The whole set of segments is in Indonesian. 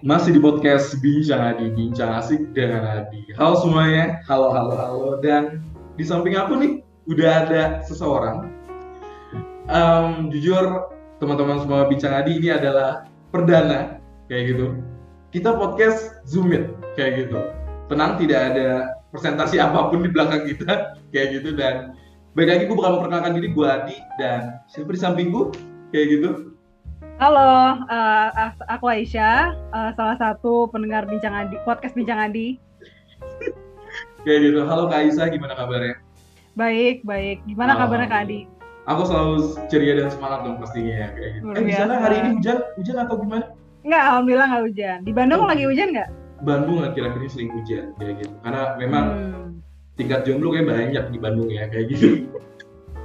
Masih di podcast Bincang Adi, Bincang Asik dengan Adi. Halo semuanya, halo, halo, halo. Dan di samping aku nih, udah ada seseorang. Um, jujur, teman-teman semua Bincang Adi ini adalah perdana, kayak gitu. Kita podcast Zoom Meet, kayak gitu. Tenang, tidak ada presentasi apa pun di belakang kita, kayak gitu. Dan baik lagi, gue bakal memperkenalkan diri, gue Adi. Dan siapa di sampingku, kayak gitu. Halo, uh, aku Aisyah, uh, salah satu pendengar Bincang Adi, podcast Bincang Adi. Kayak gitu. Halo Kak Aisyah, gimana kabarnya? Baik, baik. Gimana kabarnya Kak Adi? Aku selalu ceria dan semangat dong pastinya ya kayak gitu. Eh di sana hari ini hujan, hujan atau gimana? Enggak, alhamdulillah nggak hujan. Di Bandung oh. lagi hujan nggak? Bandung kira-kira ini sering hujan kayak gitu. Karena memang hmm. tingkat jomblo kayak banyak di Bandung ya kayak gitu.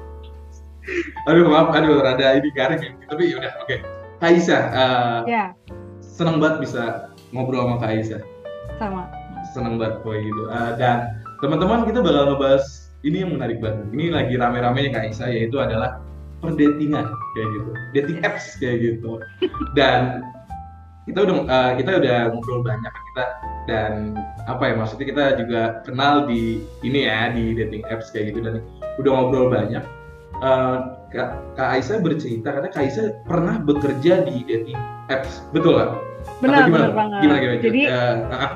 aduh maaf, aduh rada ini garing ya. Tapi yaudah, oke. Okay. Kaisa, uh, ya. senang banget bisa ngobrol sama Kaisa. Sama. Senang banget boy gitu. Uh, dan teman-teman kita bakal ngebahas ini yang menarik banget. Ini lagi rame-ramenya Kaisa yaitu adalah perdatingan kayak gitu, dating apps kayak gitu. Dan kita udah uh, kita udah ngobrol banyak kita dan apa ya maksudnya kita juga kenal di ini ya di dating apps kayak gitu dan udah ngobrol banyak uh, Kak, Kak Aisyah bercerita karena Kak Aisyah pernah bekerja di dating apps, betul nggak? Benar, benar banget. Gimana, gimana, Jadi uh, uh,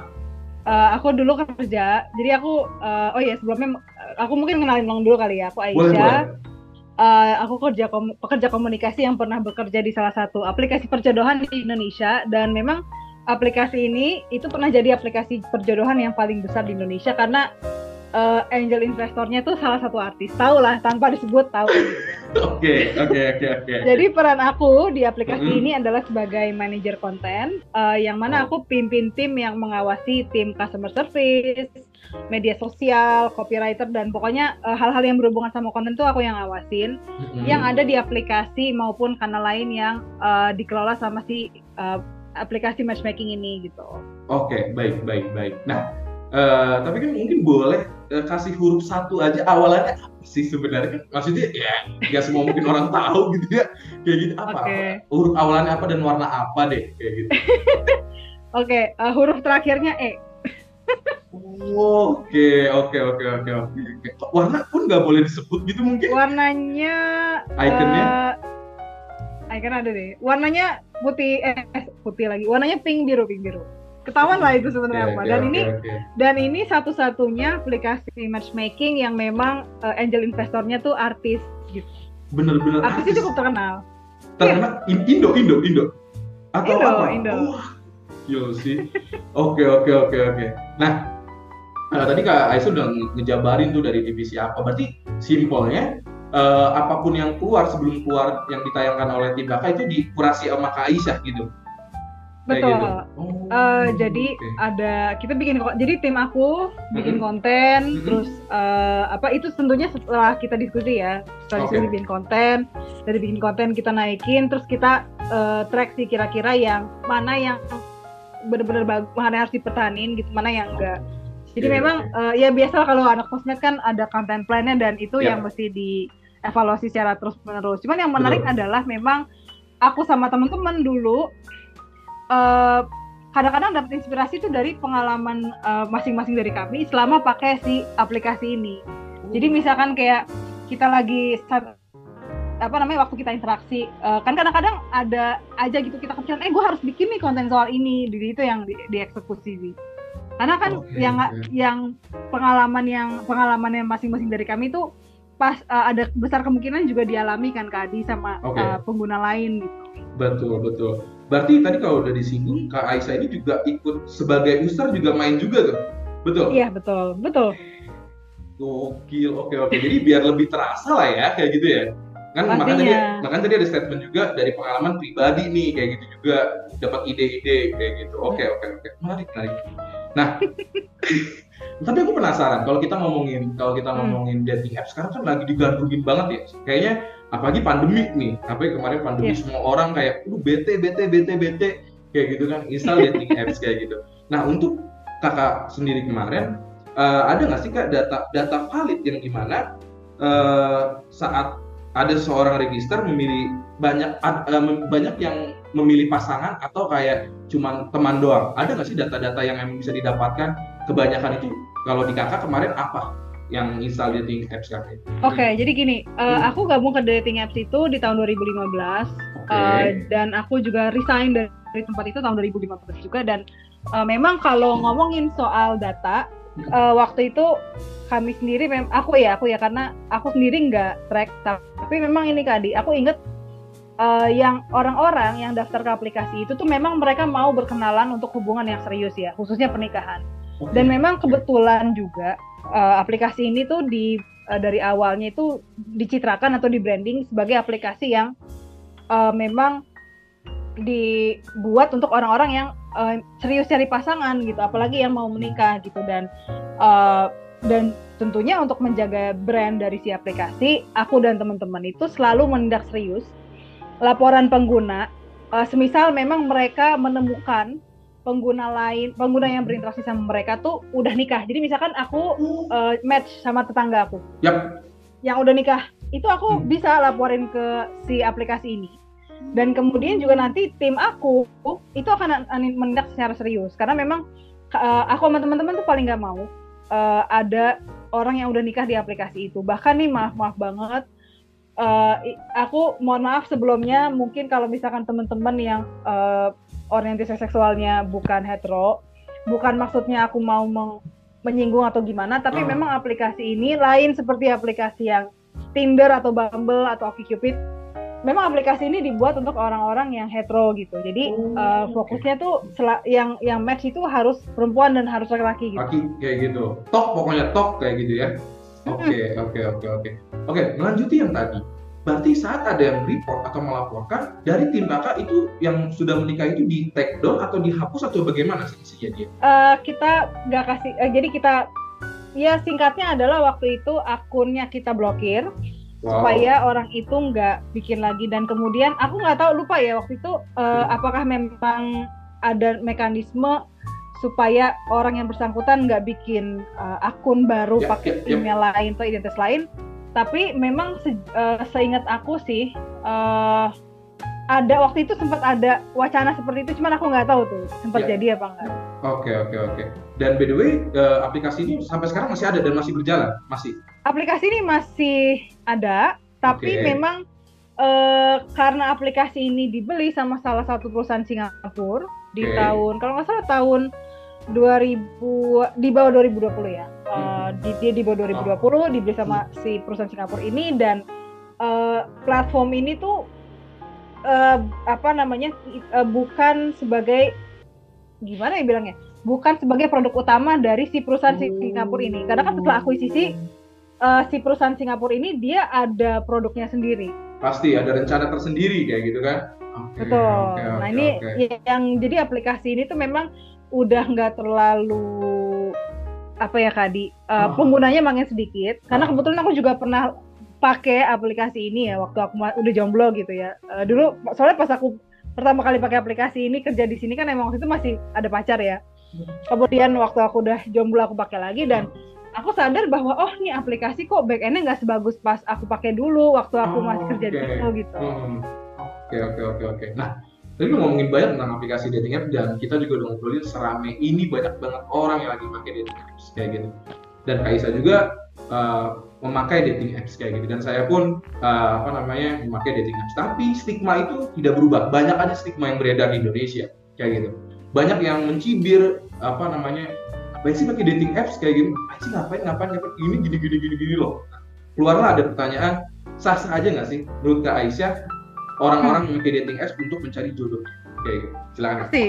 uh, aku dulu kerja, jadi aku uh, oh iya sebelumnya aku mungkin kenalin dong dulu kali ya, aku Aisyah. Boleh, boleh. Uh, aku kerja kom pekerja komunikasi yang pernah bekerja di salah satu aplikasi perjodohan di Indonesia dan memang aplikasi ini itu pernah jadi aplikasi perjodohan yang paling besar di Indonesia karena uh, angel investornya tuh salah satu artis. Tahu lah tanpa disebut tahu. Oke, oke, oke, oke. Jadi peran aku di aplikasi mm -hmm. ini adalah sebagai manajer konten uh, yang mana oh. aku pimpin tim yang mengawasi tim customer service, media sosial, copywriter dan pokoknya eh, hal-hal uh, yang berhubungan sama konten tuh aku yang awasin. Mm-hmm. Yang ada di aplikasi maupun kanal lain yang uh, dikelola sama si uh, aplikasi matchmaking ini gitu. Oke, okay, baik, baik, baik. Nah, uh, tapi kan mungkin boleh kasih huruf satu aja awalnya apa sih sebenarnya maksudnya ya nggak semua mungkin orang tahu gitu ya kayak gitu apa, okay. apa huruf awalannya apa dan warna apa deh kayak gitu oke okay, uh, huruf terakhirnya e Oke, oke, oke, oke, oke. Warna pun nggak boleh disebut gitu mungkin? Warnanya. Ikonnya? Uh, icon ada deh. Warnanya putih, eh putih lagi. Warnanya pink biru, pink biru ketahuan lah itu sebenarnya okay, apa. Dan okay, ini okay. dan ini satu-satunya aplikasi matchmaking yang memang uh, angel investornya tuh artis gitu. Bener-bener artis, artis cukup terkenal. Terkenal yeah. Indo Indo Indo atau Indo, apa? Indo. Oh, yo sih. Oke oke oke oke. Nah uh, tadi Kak Aisyah udah ngejabarin tuh dari divisi apa. Berarti simpelnya uh, apa pun yang keluar sebelum keluar yang ditayangkan oleh tim Baka itu dikurasi sama Kak Aisyah gitu. Betul. Gitu. Oh, uh, jadi okay. ada kita bikin jadi tim aku bikin mm -hmm. konten mm -hmm. terus uh, apa itu tentunya setelah kita diskusi ya setelah okay. diskusi bikin konten dari bikin konten kita naikin terus kita uh, track sih kira-kira yang mana yang benar-benar bagus mana yang harus dipertahanin gitu mana yang enggak jadi yeah, memang okay. uh, ya biasa kalau anak sosmed kan ada konten plannya dan itu yeah. yang mesti dievaluasi secara terus menerus cuman yang menarik Betul. adalah memang aku sama teman-teman dulu eh, kadang-kadang dapat inspirasi itu dari pengalaman uh, masing-masing dari kami selama pakai si aplikasi ini. Jadi misalkan kayak kita lagi apa namanya waktu kita interaksi uh, kan kadang-kadang ada aja gitu kita kepikiran eh gue harus bikin nih konten soal ini jadi itu yang di, dieksekusi sih karena kan okay, yang okay. yang pengalaman yang pengalaman yang masing-masing dari kami itu pas uh, ada besar kemungkinan juga dialami kan Kadi sama okay. uh, pengguna lain gitu betul betul Berarti tadi kalau udah disinggung Kak Aisyah ini juga ikut sebagai user juga main juga tuh. Betul? Iya, betul. Betul. Gokil. Oke, oke. Jadi biar lebih terasa lah ya kayak gitu ya. Kan Pastinya. makanya tadi makanya tadi ada statement juga dari pengalaman pribadi nih kayak gitu juga dapat ide-ide kayak gitu. Oke, oke, oke. Menarik lagi. Nah, tapi aku penasaran kalau kita ngomongin kalau kita hmm. ngomongin hmm. dating apps sekarang kan lagi digandrungin banget ya. Kayaknya apalagi pandemi nih apa kemarin pandemi yeah. semua orang kayak lu bete bete bete bete kayak gitu kan install dating apps kayak gitu nah untuk kakak sendiri kemarin uh, ada nggak sih kak data data valid yang gimana uh, saat ada seorang register memilih banyak uh, banyak yang memilih pasangan atau kayak cuman teman doang? Ada nggak sih data-data yang emang bisa didapatkan? Kebanyakan itu kalau di kakak kemarin apa yang install dating apps kakak? Oke, okay, jadi gini, uh, aku gabung ke dating apps itu di tahun 2015 okay. uh, dan aku juga resign dari, dari tempat itu tahun 2015 juga dan uh, memang kalau ngomongin soal data uh, waktu itu kami sendiri aku ya aku ya karena aku sendiri nggak track tapi memang ini kadi aku inget uh, yang orang-orang yang daftar ke aplikasi itu tuh memang mereka mau berkenalan untuk hubungan yang serius ya khususnya pernikahan dan memang kebetulan juga uh, aplikasi ini tuh di uh, dari awalnya itu dicitrakan atau di branding sebagai aplikasi yang uh, memang dibuat untuk orang-orang yang uh, serius cari pasangan gitu, apalagi yang mau menikah gitu dan uh, dan tentunya untuk menjaga brand dari si aplikasi, aku dan teman-teman itu selalu menindak serius laporan pengguna. Uh, semisal memang mereka menemukan pengguna lain, pengguna yang berinteraksi sama mereka tuh udah nikah. Jadi misalkan aku uh, match sama tetangga aku, yep. yang udah nikah, itu aku hmm. bisa laporin ke si aplikasi ini dan kemudian juga nanti tim aku itu akan menindak secara serius karena memang uh, aku sama teman-teman tuh paling nggak mau uh, ada orang yang udah nikah di aplikasi itu bahkan nih maaf maaf banget uh, aku mohon maaf sebelumnya mungkin kalau misalkan teman-teman yang uh, orientasi seksualnya bukan hetero bukan maksudnya aku mau menyinggung atau gimana tapi uh. memang aplikasi ini lain seperti aplikasi yang Tinder atau Bumble atau OkCupid memang aplikasi ini dibuat untuk orang-orang yang hetero gitu. Jadi oh, uh, fokusnya okay. tuh yang yang match itu harus perempuan dan harus laki-laki gitu. Laki kayak gitu. Tok pokoknya tok kayak gitu ya. Oke, oke, oke, oke. Oke, melanjuti yang tadi. Berarti saat ada yang report atau melaporkan dari tim kakak itu yang sudah menikah itu di take down atau dihapus atau bagaimana sih dia? Uh, kita nggak kasih. Uh, jadi kita ya singkatnya adalah waktu itu akunnya kita blokir wow. supaya orang itu nggak bikin lagi dan kemudian aku nggak tahu lupa ya waktu itu uh, apakah memang ada mekanisme supaya orang yang bersangkutan nggak bikin uh, akun baru ya, pakai ya, ya. email lain atau identitas lain tapi memang se uh, seingat aku sih uh, ada waktu itu sempat ada wacana seperti itu cuman aku nggak tahu tuh sempat ya. jadi apa enggak oke okay, oke okay, oke okay. dan by the way uh, aplikasi ini sampai sekarang masih ada dan masih berjalan masih aplikasi ini masih ada tapi okay. memang uh, karena aplikasi ini dibeli sama salah satu perusahaan Singapura di tahun kalau nggak salah tahun 2000 di bawah 2020 ya. Uh, di, dia di bawah 2020 oh. dibeli sama si perusahaan Singapura ini dan uh, platform ini tuh uh, apa namanya uh, bukan sebagai gimana ya bilangnya? Bukan sebagai produk utama dari si perusahaan. Singapura ini. Karena kan setelah akuisisi uh, si perusahaan Singapura ini dia ada produknya sendiri. Pasti ada rencana tersendiri kayak gitu kan? Okay, betul. okay, okay, nah ini okay. yang jadi aplikasi ini tuh memang udah nggak terlalu apa ya Kadi uh, oh. penggunanya makin sedikit karena oh. kebetulan aku juga pernah pakai aplikasi ini ya waktu aku udah jomblo gitu ya. Uh, dulu soalnya pas aku pertama kali pakai aplikasi ini kerja di sini kan emang waktu itu masih ada pacar ya. Kemudian waktu aku udah jomblo aku pakai lagi dan aku sadar bahwa oh nih aplikasi kok back endnya nggak sebagus pas aku pakai dulu waktu aku oh, masih kerja okay. di situ gitu. Hmm. Oke oke oke oke. Nah tadi ngomongin banyak tentang aplikasi dating app dan kita juga udah ngobrolin serame ini banyak banget orang yang lagi pakai dating apps kayak gitu. Dan Kaisa juga uh, memakai dating apps kayak gitu. Dan saya pun uh, apa namanya memakai dating apps. Tapi stigma itu tidak berubah. Banyak aja stigma yang beredar di Indonesia kayak gitu. Banyak yang mencibir apa namanya apa sih pakai dating apps kayak gitu. Apa sih ngapain ngapain ngapain? Ini gini gini gini gini loh. Keluarlah ada pertanyaan sah sah aja nggak sih? Menurut Kak Aisyah orang-orang yang pakai dating apps untuk mencari jodoh gitu silakan pasti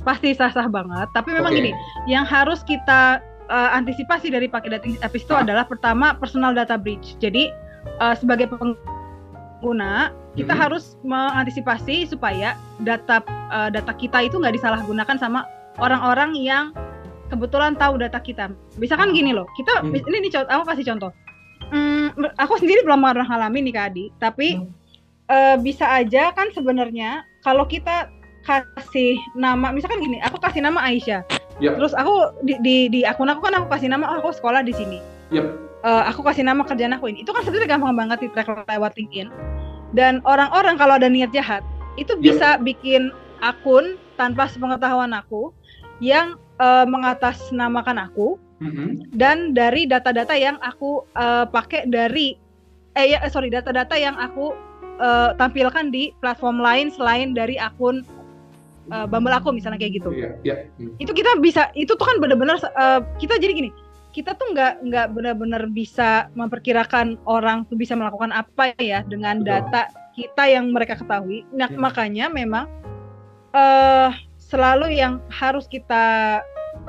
pasti sah sah banget tapi memang okay. gini yang harus kita uh, antisipasi dari pakai dating apps itu ah. adalah pertama personal data breach. Jadi uh, sebagai pengguna kita hmm. harus mengantisipasi supaya data uh, data kita itu nggak disalahgunakan sama orang-orang yang kebetulan tahu data kita. Bisa kan gini loh, kita hmm. ini nih aku kasih contoh. Hmm, aku sendiri belum pernah ngalamin nih Kak Adi, tapi hmm. Uh, bisa aja kan sebenarnya kalau kita kasih nama, misalkan gini, aku kasih nama Aisyah Yep. Terus aku di, di di akun aku kan aku kasih nama oh, aku sekolah di sini. Yep. Uh, aku kasih nama kerjaan aku ini. Itu kan sebenarnya gampang banget di track lewat LinkedIn. Dan orang-orang kalau ada niat jahat, itu bisa yep. bikin akun tanpa sepengetahuan aku yang uh, mengatasnamakan aku mm-hmm. dan dari data-data yang aku uh, pakai dari eh ya sorry data-data yang aku uh, tampilkan di platform lain selain dari akun uh, Bumble aku misalnya kayak gitu. Yeah, yeah. Mm. Itu kita bisa itu tuh kan benar-benar uh, kita jadi gini kita tuh nggak nggak benar-benar bisa memperkirakan orang tuh bisa melakukan apa ya dengan Betul. data kita yang mereka ketahui. Nah, hmm. makanya memang uh, selalu yang harus kita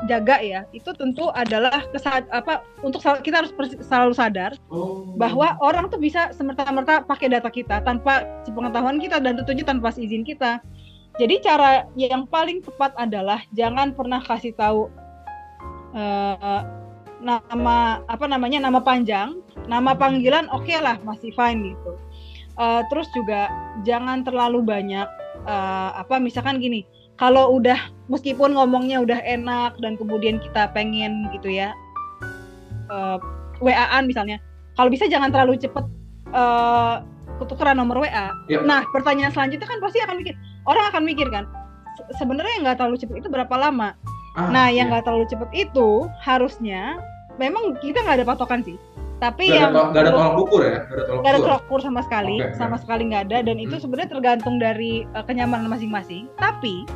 jaga ya itu tentu adalah kesad apa untuk kita harus selalu sadar oh. bahwa orang tuh bisa semerta-merta pakai data kita tanpa sepengetahuan kita dan tentunya tanpa izin kita. Jadi cara yang paling tepat adalah jangan pernah kasih tahu uh, nama apa namanya nama panjang, nama panggilan oke okay lah masih fine gitu. Uh, terus juga jangan terlalu banyak uh, apa misalkan gini, kalau udah meskipun ngomongnya udah enak dan kemudian kita pengen gitu ya uh, WA-an misalnya, kalau bisa jangan terlalu cepet uh, ketukeran nomor WA. Yep. Nah pertanyaan selanjutnya kan pasti akan mikir, orang akan mikir kan sebenarnya nggak terlalu cepet itu berapa lama? Ah, nah, yang iya. nggak iya. terlalu cepet itu harusnya memang kita nggak ada patokan sih tapi gak yang nggak ada tolak ukur ya nggak ada tolak ukur sama sekali okay, sama okay. sekali nggak ada dan hmm. itu sebenarnya tergantung dari uh, kenyamanan masing-masing tapi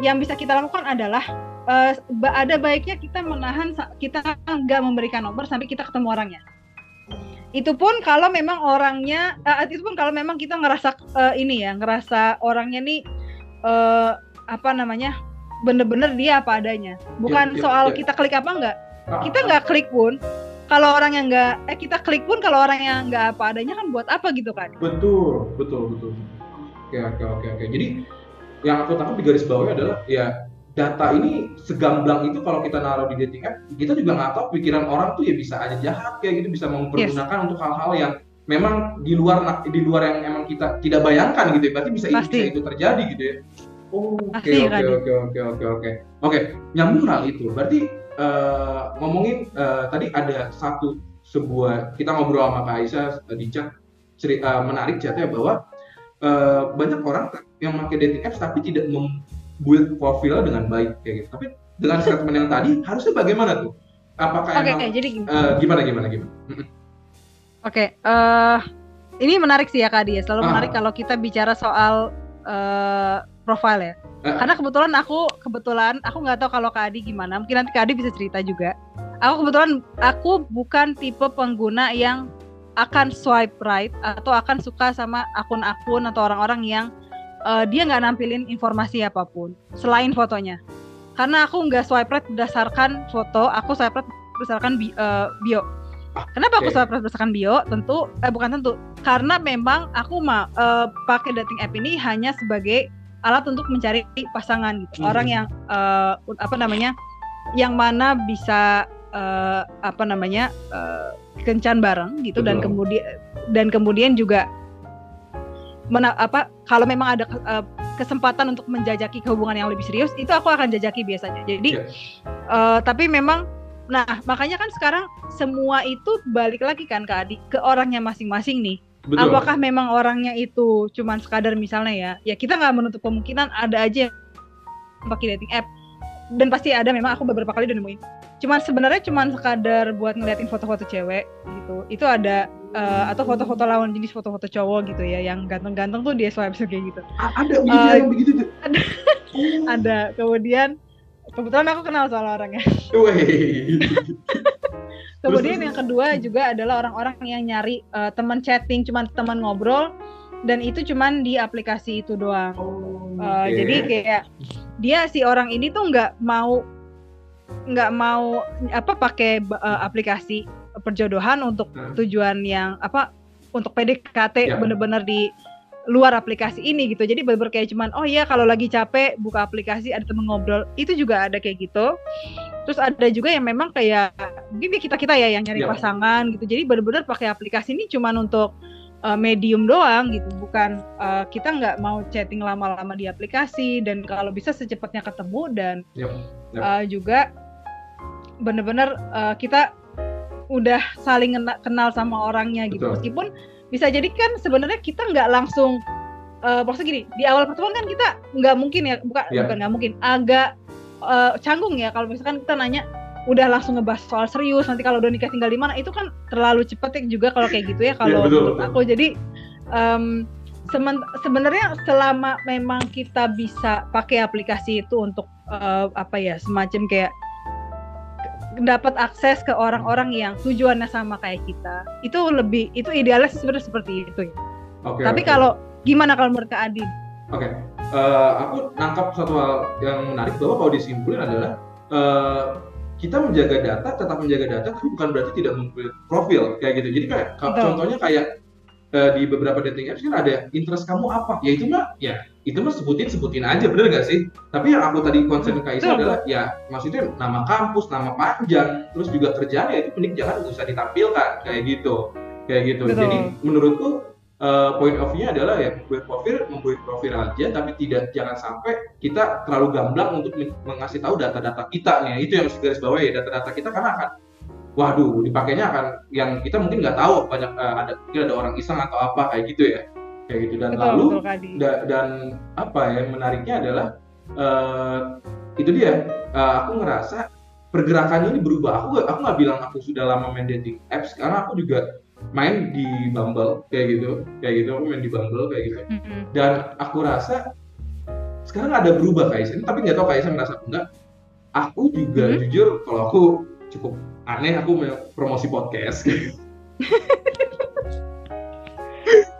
yang bisa kita lakukan adalah uh, ada baiknya kita menahan kita nggak memberikan nomor sampai kita ketemu orangnya. Itu pun kalau memang orangnya uh, itu pun kalau memang kita ngerasa uh, ini ya ngerasa orangnya nih uh, apa namanya bener-bener dia apa adanya. Bukan yeah, yeah, soal yeah. kita klik apa enggak kita nggak klik pun kalau orang yang nggak eh kita klik pun kalau orang yang nggak apa adanya kan buat apa gitu kan? Betul betul betul. Oke oke oke oke. Jadi yang aku tangkap di garis bawahnya adalah ya data ini segamblang itu kalau kita naruh di dating app kita juga nggak tahu pikiran orang tuh ya bisa aja jahat kayak gitu bisa mempergunakan yes. untuk hal-hal yang memang di luar di luar yang emang kita tidak bayangkan gitu ya. Berarti bisa, bisa itu terjadi gitu ya. Oke oke oke oke oke oke. Oke nyambung hal itu berarti uh, ngomongin uh, tadi ada satu sebuah kita ngobrol sama Kak Aisyah di chat uh, menarik chatnya bahwa uh, banyak orang yang pakai dating apps tapi tidak membuat profilnya dengan baik kayak gitu. Tapi dengan statement yang tadi harusnya bagaimana tuh? Apakah okay, emang okay, jadi gimana? Uh, gimana gimana gimana? Oke, okay, uh, ini menarik sih ya Kak Dia. Selalu ah. menarik kalau kita bicara soal uh, profile ya. Uh. Karena kebetulan aku kebetulan aku nggak tahu kalau Kak Adi gimana. Mungkin nanti Kak Adi bisa cerita juga. Aku kebetulan aku bukan tipe pengguna yang akan swipe right atau akan suka sama akun-akun atau orang-orang yang uh, dia nggak nampilin informasi apa pun selain fotonya. Karena aku nggak swipe right berdasarkan foto, aku swipe right berdasarkan bi uh, bio. Kenapa okay. aku swipe right berdasarkan bio? Tentu eh bukan tentu, karena memang aku mah uh, pakai dating app ini hanya sebagai alat untuk mencari pasangan gitu. Hmm. Orang yang uh, apa namanya? yang mana bisa uh, apa namanya? Uh, kencan bareng gitu Betul. dan kemudian dan kemudian juga mena, apa kalau memang ada uh, kesempatan untuk menjajaki hubungan yang lebih serius itu aku akan jajaki biasanya. Jadi yeah. uh, tapi memang nah makanya kan sekarang semua itu balik lagi kan ke adik ke orangnya masing-masing nih Betul. Apakah memang orangnya itu cuman sekadar misalnya ya, ya kita nggak menutup kemungkinan ada aja yang pakai dating app dan pasti ada memang aku beberapa kali udah nemuin. Cuman sebenarnya cuman sekadar buat ngeliatin foto-foto cewek gitu. Itu ada uh, atau foto-foto lawan jenis foto-foto cowok gitu ya, yang ganteng-ganteng tuh dia swipe kayak gitu. ada uh, yang begitu tuh. Ada. ada. Kemudian kebetulan aku kenal soal orangnya. Kemudian yang kedua juga adalah orang-orang yang nyari uh, teman chatting, cuman teman ngobrol dan itu cuman di aplikasi itu doang. Oh, uh, Jadi kayak dia si orang ini tuh nggak mau nggak mau apa pakai uh, aplikasi perjodohan untuk hmm. tujuan yang apa untuk PDKT yeah. bener-bener di luar aplikasi ini gitu. Jadi bener-bener kayak cuman oh iya kalau lagi capek buka aplikasi ada temen ngobrol. Itu juga ada kayak gitu. Terus ada juga yang memang kayak mungkin kita-kita ya yang nyari yeah. pasangan gitu. Jadi bener-bener pakai aplikasi ini cuman untuk uh, medium doang gitu. Bukan uh, kita nggak mau chatting lama-lama di aplikasi dan kalau bisa secepatnya ketemu dan yep. Yep. Uh, juga bener-bener uh, kita udah saling kenal sama orangnya gitu. Betul. Meskipun bisa jadi kan sebenarnya kita nggak langsung uh, maksudnya gini di awal pertemuan kan kita nggak mungkin ya bukan yeah. bukan nggak mungkin agak uh, canggung ya kalau misalkan kita nanya udah langsung ngebahas soal serius nanti kalau udah nikah tinggal di mana itu kan terlalu cepet ya juga kalau kayak gitu ya kalau yeah, menurut aku jadi um, sebenarnya selama memang kita bisa pakai aplikasi itu untuk uh, apa ya semacam kayak dapat akses ke orang-orang yang tujuannya sama kayak kita itu lebih itu idealnya sebenarnya seperti itu ya. Okay, Tapi okay. kalau gimana kalau menurut Kak Adin? Oke, okay. uh, eh, aku nangkap satu hal yang menarik bahwa kalau disimpulin adalah uh, kita menjaga data, tetap menjaga data, tapi bukan berarti tidak membuat profil kayak gitu. Jadi kayak Betul. contohnya kayak uh, di beberapa dating apps kan ada interest kamu apa? Ya itu mah ya itu mah sebutin sebutin aja bener gak sih? Tapi yang aku tadi konsen ke Kaisa adalah ya maksudnya nama kampus, nama panjang, terus juga kerjaan ya itu penting jangan usah ditampilkan kayak gitu, kayak gitu. Betul. Jadi menurutku uh, point of view adalah ya membuat profil membuat profil aja tapi tidak jangan sampai kita terlalu gamblang untuk mengasih tahu data-data kita nih itu yang harus garis bawah ya data-data kita karena akan waduh dipakainya akan yang kita mungkin nggak tahu banyak uh, ada mungkin ada orang iseng atau apa kayak gitu ya. Kayak gitu. Dan betul, lalu betul, da, dan apa ya menariknya adalah uh, itu dia uh, aku ngerasa pergerakannya ini berubah. Aku aku nggak bilang aku sudah lama main dating apps karena aku juga main di Bumble kayak gitu kayak gitu aku main di Bumble kayak gitu mm-hmm. dan aku rasa sekarang ada berubah Kaisa tapi nggak tahu Kaisa merasa enggak aku juga mm-hmm. jujur kalau aku cukup aneh aku promosi podcast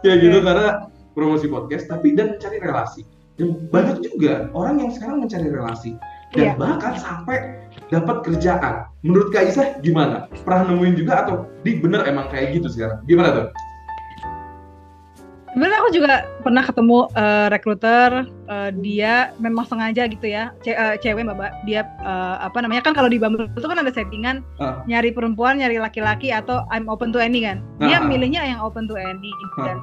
kayak gitu karena promosi podcast tapi dan mencari relasi dan banyak juga orang yang sekarang mencari relasi dan yeah. bahkan sampai dapat kerjaan. Menurut Kak Isa gimana? Pernah nemuin juga atau di bener emang kayak gitu sekarang? Gimana tuh? Sebenarnya aku juga pernah ketemu uh, rekruter, uh, dia memang sengaja gitu ya, ce uh, cewek mbak, dia uh, apa namanya kan kalau di Bumble itu kan ada settingan uh. nyari perempuan, nyari laki-laki atau I'm open to any kan, dia uh. milihnya yang open to any uh. dan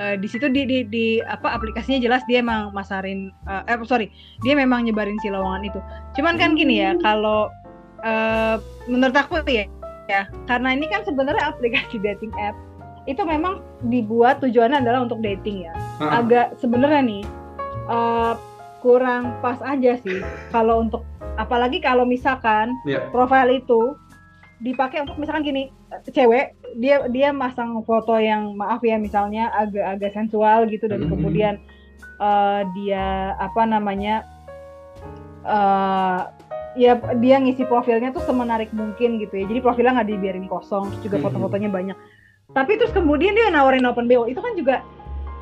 uh, di situ di, di di apa aplikasinya jelas dia emang masarin uh, eh sorry dia memang nyebarin si lowongan itu. Cuman kan gini ya kalau uh, menurut aku ya ya karena ini kan sebenarnya aplikasi dating app itu memang dibuat tujuannya adalah untuk dating ya. Uh agak sebenarnya nih uh, kurang pas aja sih kalau untuk apalagi kalau misalkan yeah. profile itu dipakai untuk misalkan gini cewek dia dia masang foto yang maaf ya misalnya agak-agak sensual gitu dan mm-hmm. kemudian uh, dia apa namanya uh, ya dia ngisi profilnya tuh semenarik mungkin gitu ya jadi profilnya nggak dibiarin kosong terus juga mm-hmm. foto-fotonya banyak tapi terus kemudian dia nawarin open bo itu kan juga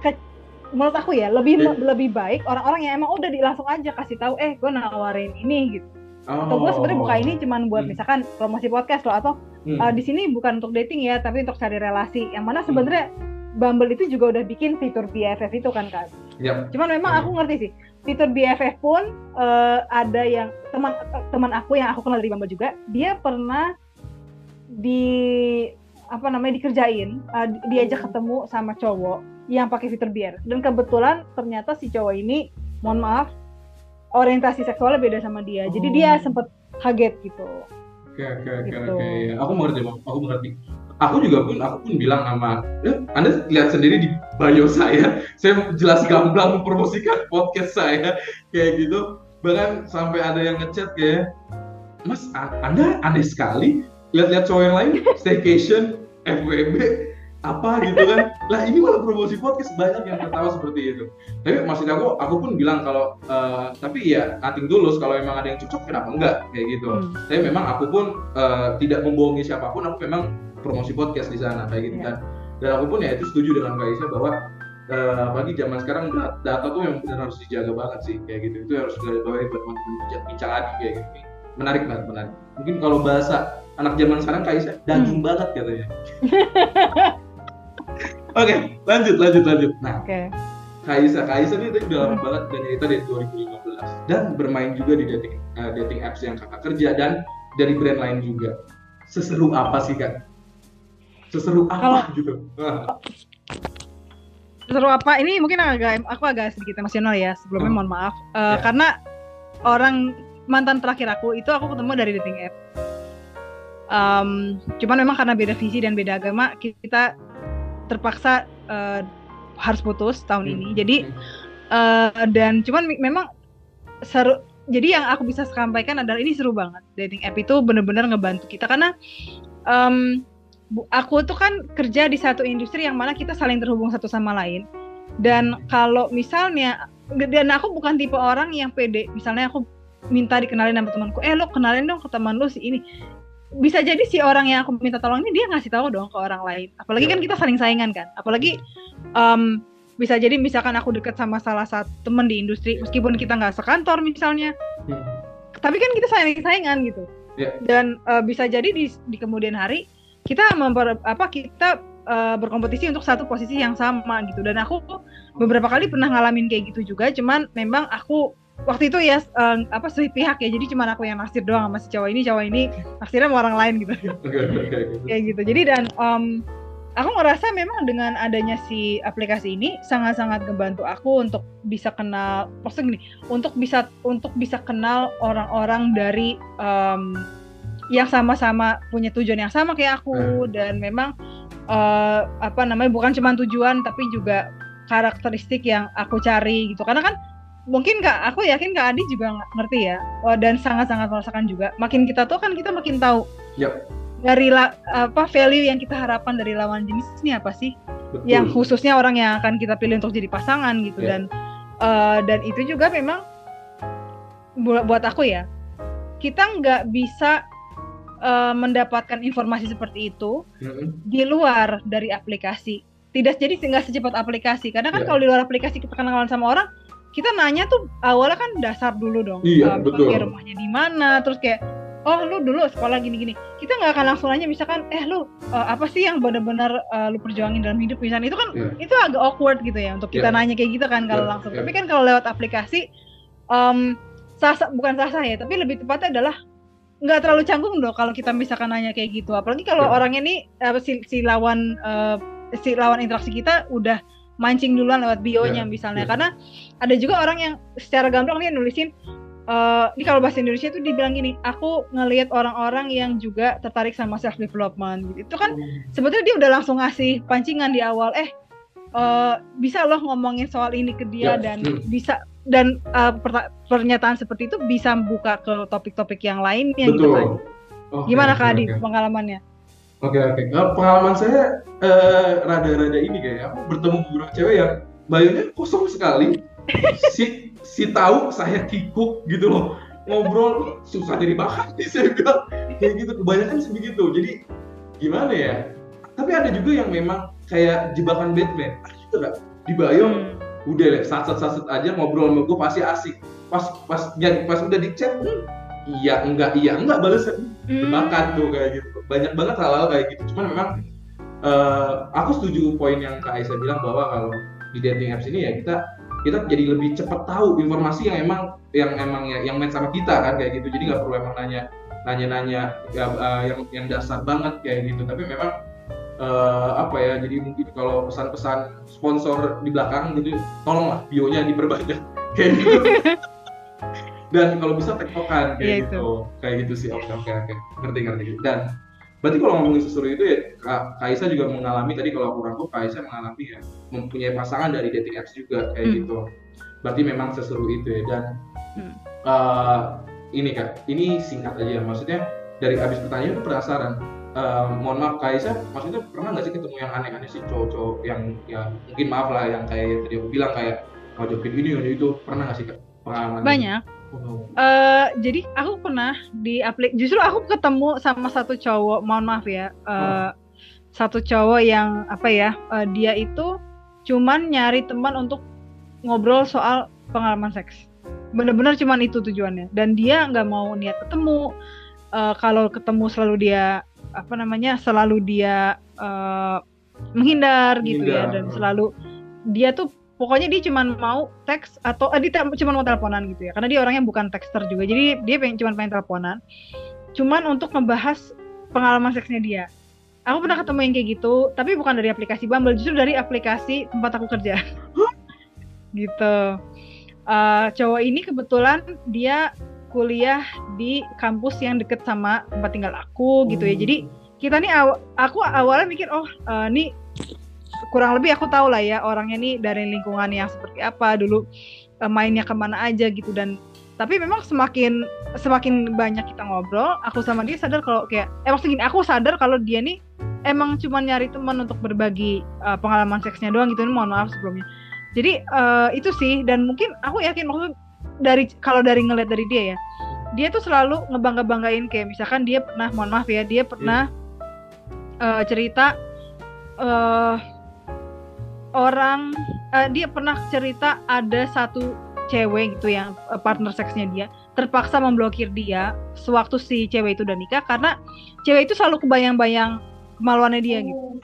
ke, menurut aku ya lebih yeah. lebih baik orang-orang yang emang udah di, langsung aja kasih tahu eh gue nawarin ini gitu Oh. Atau gue sebenarnya buka ini cuma buat hmm. misalkan promosi podcast loh atau hmm. uh, di sini bukan untuk dating ya, tapi untuk cari relasi. Yang mana hmm. sebenarnya hmm. Bumble itu juga udah bikin fitur BFF itu kan kan. Yep. Cuman memang hmm. aku ngerti sih fitur BFF pun uh, ada yang teman teman aku yang aku kenal dari Bumble juga, dia pernah di apa namanya dikerjain, uh, diajak ketemu sama cowok yang pakai fitur BR dan kebetulan ternyata si cowok ini mohon maaf orientasi seksualnya beda sama dia. Oh. Jadi dia oh. sempet kaget gitu. Oke oke oke gitu. oke. Ya. Aku mengerti, aku mengerti. Aku juga pun aku pun bilang sama, eh, Anda lihat sendiri di bio saya, saya jelas gamblang mempromosikan podcast saya kayak gitu. Bahkan sampai ada yang ngechat kayak, Mas, Anda aneh sekali lihat-lihat cowok yang lain staycation, FWB, apa gitu kan. Lah ini malah promosi podcast banyak yang tertawa seperti itu. Tapi maksud aku aku pun bilang kalau uh, tapi ya nothing tulus. Kalau memang ada yang cocok kenapa enggak? Kayak gitu. Hmm. tapi memang aku pun uh, tidak membohongi siapa pun aku memang promosi podcast di sana kayak gitu yeah. kan. Dan aku pun ya itu setuju dengan Kak Isa bahwa uh, zaman sekarang data tuh yang benar harus dijaga banget sih kayak gitu. Itu harus garis bawahi buat bincang lagi kayak gitu. Menarik banget menarik. Mungkin kalau bahasa anak zaman sekarang Kak Isa daging hmm. banget katanya Oke, okay, lanjut, lanjut, lanjut. Nah, okay. Kaisa, Kaisa ini tadi udah lama banget dan cerita dari 2015 dan bermain juga di dating uh, dating apps yang kakak kerja dan dari brand lain juga. Seseru apa sih kak? Seseru apa Kalau, gitu? Seseru apa? Ini mungkin agak aku agak sedikit emosional ya. Sebelumnya hmm. mohon maaf uh, ya. karena orang mantan terakhir aku itu aku ketemu dari dating app. Um, cuman memang karena beda visi dan beda agama kita terpaksa uh, harus putus tahun hmm. ini. Jadi uh, dan cuman memang seru jadi yang aku bisa sampaikan adalah ini seru banget. Dating app itu bener-bener ngebantu kita karena um, aku tuh kan kerja di satu industri yang mana kita saling terhubung satu sama lain. Dan kalau misalnya dan aku bukan tipe orang yang pede. Misalnya aku minta dikenalin sama temanku eh lo kenalin dong ke teman lo si ini bisa jadi si orang yang aku minta tolong ini dia ngasih tahu dong ke orang lain. Apalagi kan kita saling saingan kan. Apalagi um, bisa jadi misalkan aku deket sama salah satu temen di industri meskipun kita nggak sekantor misalnya hmm. tapi kan kita saling saingan gitu. Yeah. dan uh, bisa jadi di, di kemudian hari kita memper, apa kita uh, berkompetisi untuk satu posisi yang sama gitu. Dan aku beberapa kali pernah ngalamin kayak gitu juga cuman memang aku waktu itu ya uh, apa sih pihak ya. Jadi cuma aku yang naksir doang sama si cowok ini. Cowok ini naksirnya sama orang lain gitu. Kayak gitu. Jadi dan um, aku ngerasa memang dengan adanya si aplikasi ini sangat-sangat ngebantu aku untuk bisa kenal maksudnya gini untuk bisa untuk bisa kenal orang-orang dari um, yang sama-sama punya tujuan yang sama kayak aku. Hmm. dan memang uh, apa namanya bukan cuma tujuan tapi juga karakteristik yang aku cari gitu. Karena kan mungkin kak aku yakin kak Adi juga ngerti ya dan sangat-sangat merasakan juga makin kita tuh kan kita makin tahu yep dari la, apa value yang kita harapkan dari lawan jenis ini apa sih? Betul. Yang khususnya orang yang akan kita pilih untuk jadi pasangan gitu yeah. dan uh, dan itu juga memang buat buat aku ya kita nggak bisa uh, mendapatkan informasi seperti itu mm-hmm. di luar dari aplikasi. Tidak jadi nggak secepat aplikasi karena kan yeah. kalau di luar aplikasi kita kenalan sama orang kita nanya tuh awalnya kan dasar dulu dong. Iya, uh, betul. rumahnya di mana, terus kayak oh lu dulu sekolah gini-gini kita nggak akan langsung aja misalkan eh lu uh, apa sih yang benar-benar uh, lu perjuangin dalam hidup misalnya itu kan yeah. itu agak awkward gitu ya untuk kita yeah. nanya kayak gitu kan kalau yeah. langsung yeah. tapi kan kalau lewat aplikasi um, sah bukan sah sah ya tapi lebih tepatnya adalah nggak terlalu canggung dong kalau kita misalkan nanya kayak gitu apalagi kalau yeah. orangnya nih uh, si, si lawan uh, si lawan interaksi kita udah mancing duluan lewat bio-nya yeah. misalnya yeah. karena ada juga orang yang secara gampang dia nulisin uh, ini kalau bahasa Indonesia itu dibilang gini, aku ngelihat orang-orang yang juga tertarik sama self development gitu. Itu kan hmm. sebetulnya dia udah langsung ngasih pancingan di awal, eh uh, bisa loh ngomongin soal ini ke dia ya. dan bisa dan uh, pernyataan seperti itu bisa buka ke topik-topik yang lain yang gitu kan. Okay, Gimana Kak Adi okay. pengalamannya? Oke okay, oke. Okay. Nah, pengalaman saya rada-rada uh, ini kayak aku bertemu beberapa cewek yang bayunya kosong sekali. si si tahu saya kikuk gitu loh ngobrol susah jadi bahan sih saya bilang kayak gitu kebanyakan sih begitu jadi gimana ya tapi ada juga yang memang kayak jebakan Batman ada juga gak di bio hmm. udah deh sat sat sat aja ngobrol sama gue pasti asik pas pas jadi pas udah di chat hmm, iya enggak iya enggak balasan hmm. tuh kayak gitu. Banyak banget hal-hal kayak gitu. Cuman memang uh, aku setuju poin yang kak Aisyah bilang bahwa kalau di dating apps ini ya kita kita jadi lebih cepat tahu informasi yang emang yang emang ya, yang main sama kita kan kayak gitu. Jadi nggak perlu emang nanya nanya-nanya ya, uh, yang yang dasar banget kayak gitu. Tapi memang uh, apa ya jadi mungkin kalau pesan-pesan sponsor di belakang gitu tolonglah bionya diperbanyak. Kayak gitu dan kalau bisa tektokan kayak yeah, gitu. itu. kayak gitu sih oke oke oke ngerti ngerti. Dan berarti kalau ngomongin sesuatu itu ya Kak Kaisa juga mengalami tadi kalau aku rangkum Kaisa mengalami ya mempunyai pasangan dari dating apps juga kayak hmm. gitu. Berarti memang seseru itu ya. Dan hmm. uh, ini kak ini singkat aja. Maksudnya dari abis pertanyaan penasaran. Uh, mohon maaf Kaisa maksudnya pernah nggak sih ketemu yang aneh-aneh sih? Cowok-cowok yang ya mungkin maaf lah yang kayak tadi aku bilang kayak ngajakin ini ini itu. Pernah nggak sih kak pengalaman banyak Uh, jadi aku pernah di aplik justru aku ketemu sama satu cowok mohon maaf ya uh, oh. satu cowok yang apa ya uh, dia itu cuman nyari teman untuk ngobrol soal pengalaman seks. Bener-bener cuman itu tujuannya. Dan dia nggak mau niat ketemu. Uh, kalau ketemu selalu dia apa namanya selalu dia uh, menghindar gitu ya dan selalu dia tuh pokoknya dia cuma mau teks atau eh, dia cuma mau teleponan gitu ya. Karena dia orangnya bukan texter juga. Jadi dia pengen cuma pengen teleponan. Cuman untuk ngebahas pengalaman seksnya dia. Aku pernah ketemu yang kayak gitu tapi bukan dari aplikasi Bumble. Justru dari aplikasi tempat aku kerja. Gitu. Uh, cowok ini kebetulan dia kuliah di kampus yang deket sama tempat tinggal aku gitu ya. Jadi kita nih aw aku awalnya mikir oh uh, nih kurang lebih aku tahu lah ya orangnya nih dari lingkungan yang seperti apa dulu uh, mainnya ke mana aja gitu. Dan tapi memang semakin semakin banyak kita ngobrol aku sama dia sadar kalau kayak eh maksudnya gini aku sadar kalau dia nih emang cuma nyari teman untuk berbagi uh, pengalaman seksnya doang gitu. Ini mohon maaf sebelumnya. Jadi uh, itu sih. Dan mungkin aku yakin maksud dari kalau dari ngeliat dari dia ya dia tuh selalu ngebangga banggain kayak misalkan dia pernah mohon maaf ya dia pernah yeah. uh, cerita uh, orang uh, dia pernah cerita ada satu cewek gitu yang uh, partner seksnya dia terpaksa memblokir dia sewaktu si cewek itu udah nikah karena cewek itu selalu kebayang-bayang kemaluannya dia gitu.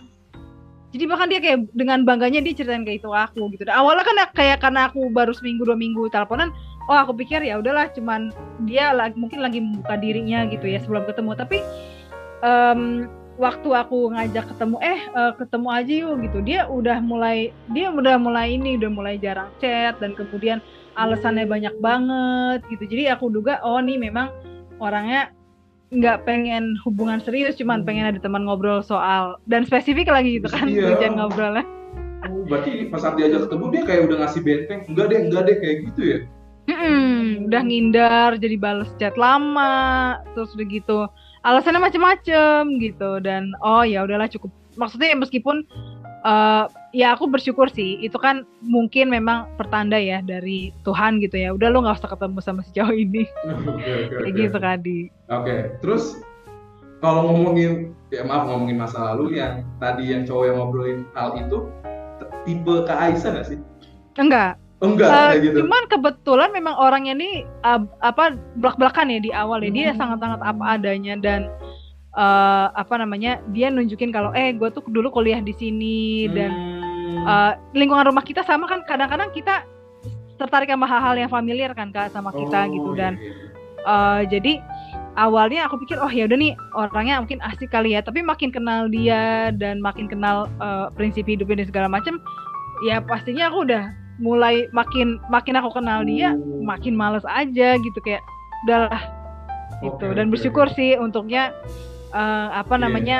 Jadi bahkan dia kayak dengan bangganya dia ceritain kayak itu aku gitu. Dan awalnya kan kayak karena aku baru seminggu dua minggu teleponan, oh aku pikir ya udahlah cuman dia lagi mungkin lagi membuka dirinya gitu ya sebelum ketemu. Tapi um, waktu aku ngajak ketemu eh uh, ketemu aja yuk gitu dia udah mulai dia udah mulai ini udah mulai jarang chat dan kemudian alasannya banyak banget gitu jadi aku duga oh nih memang orangnya nggak pengen hubungan serius cuman hmm. pengen ada teman ngobrol soal dan spesifik lagi gitu kan iya. hujan ngobrolnya oh, berarti pas saat diajak ketemu dia kayak udah ngasih benteng enggak deh enggak deh kayak gitu ya Mm-mm, udah ngindar jadi balas chat lama terus udah gitu alasannya macem-macem gitu. Dan oh ya udahlah cukup. Maksudnya meskipun uh, ya aku bersyukur sih itu kan mungkin memang pertanda ya dari Tuhan gitu ya. Udah lo nggak usah ketemu sama sejauh ini. Okay, okay, kayak okay. gitu kadi oke okay. terus kalau ngomongin ya maaf ngomongin masa lalu yang tadi yang cowok yang ngobrolin hal itu tipe Kak Aisyah nggak sih? Enggak enggak uh, kayak gitu. Cuman kebetulan memang orangnya ini uh, apa belak-belakan ya di awal ya. Dia hmm. sangat-sangat apa adanya dan uh, apa namanya? Dia nunjukin kalau eh gue tuh dulu kuliah di sini dan uh, lingkungan rumah kita sama kan kadang-kadang kita tertarik sama hal-hal yang familiar kan Kak sama kita oh, gitu iya, dan uh, jadi awalnya aku pikir oh ya udah nih orangnya mungkin asik kali ya tapi makin kenal dia dan makin kenal uh, prinsip hidupnya dan segala macam ya pastinya aku udah mulai makin makin aku kenal dia hmm. makin males aja gitu kayak udahlah gitu okay, dan bersyukur okay. sih untuknya uh, apa yeah. namanya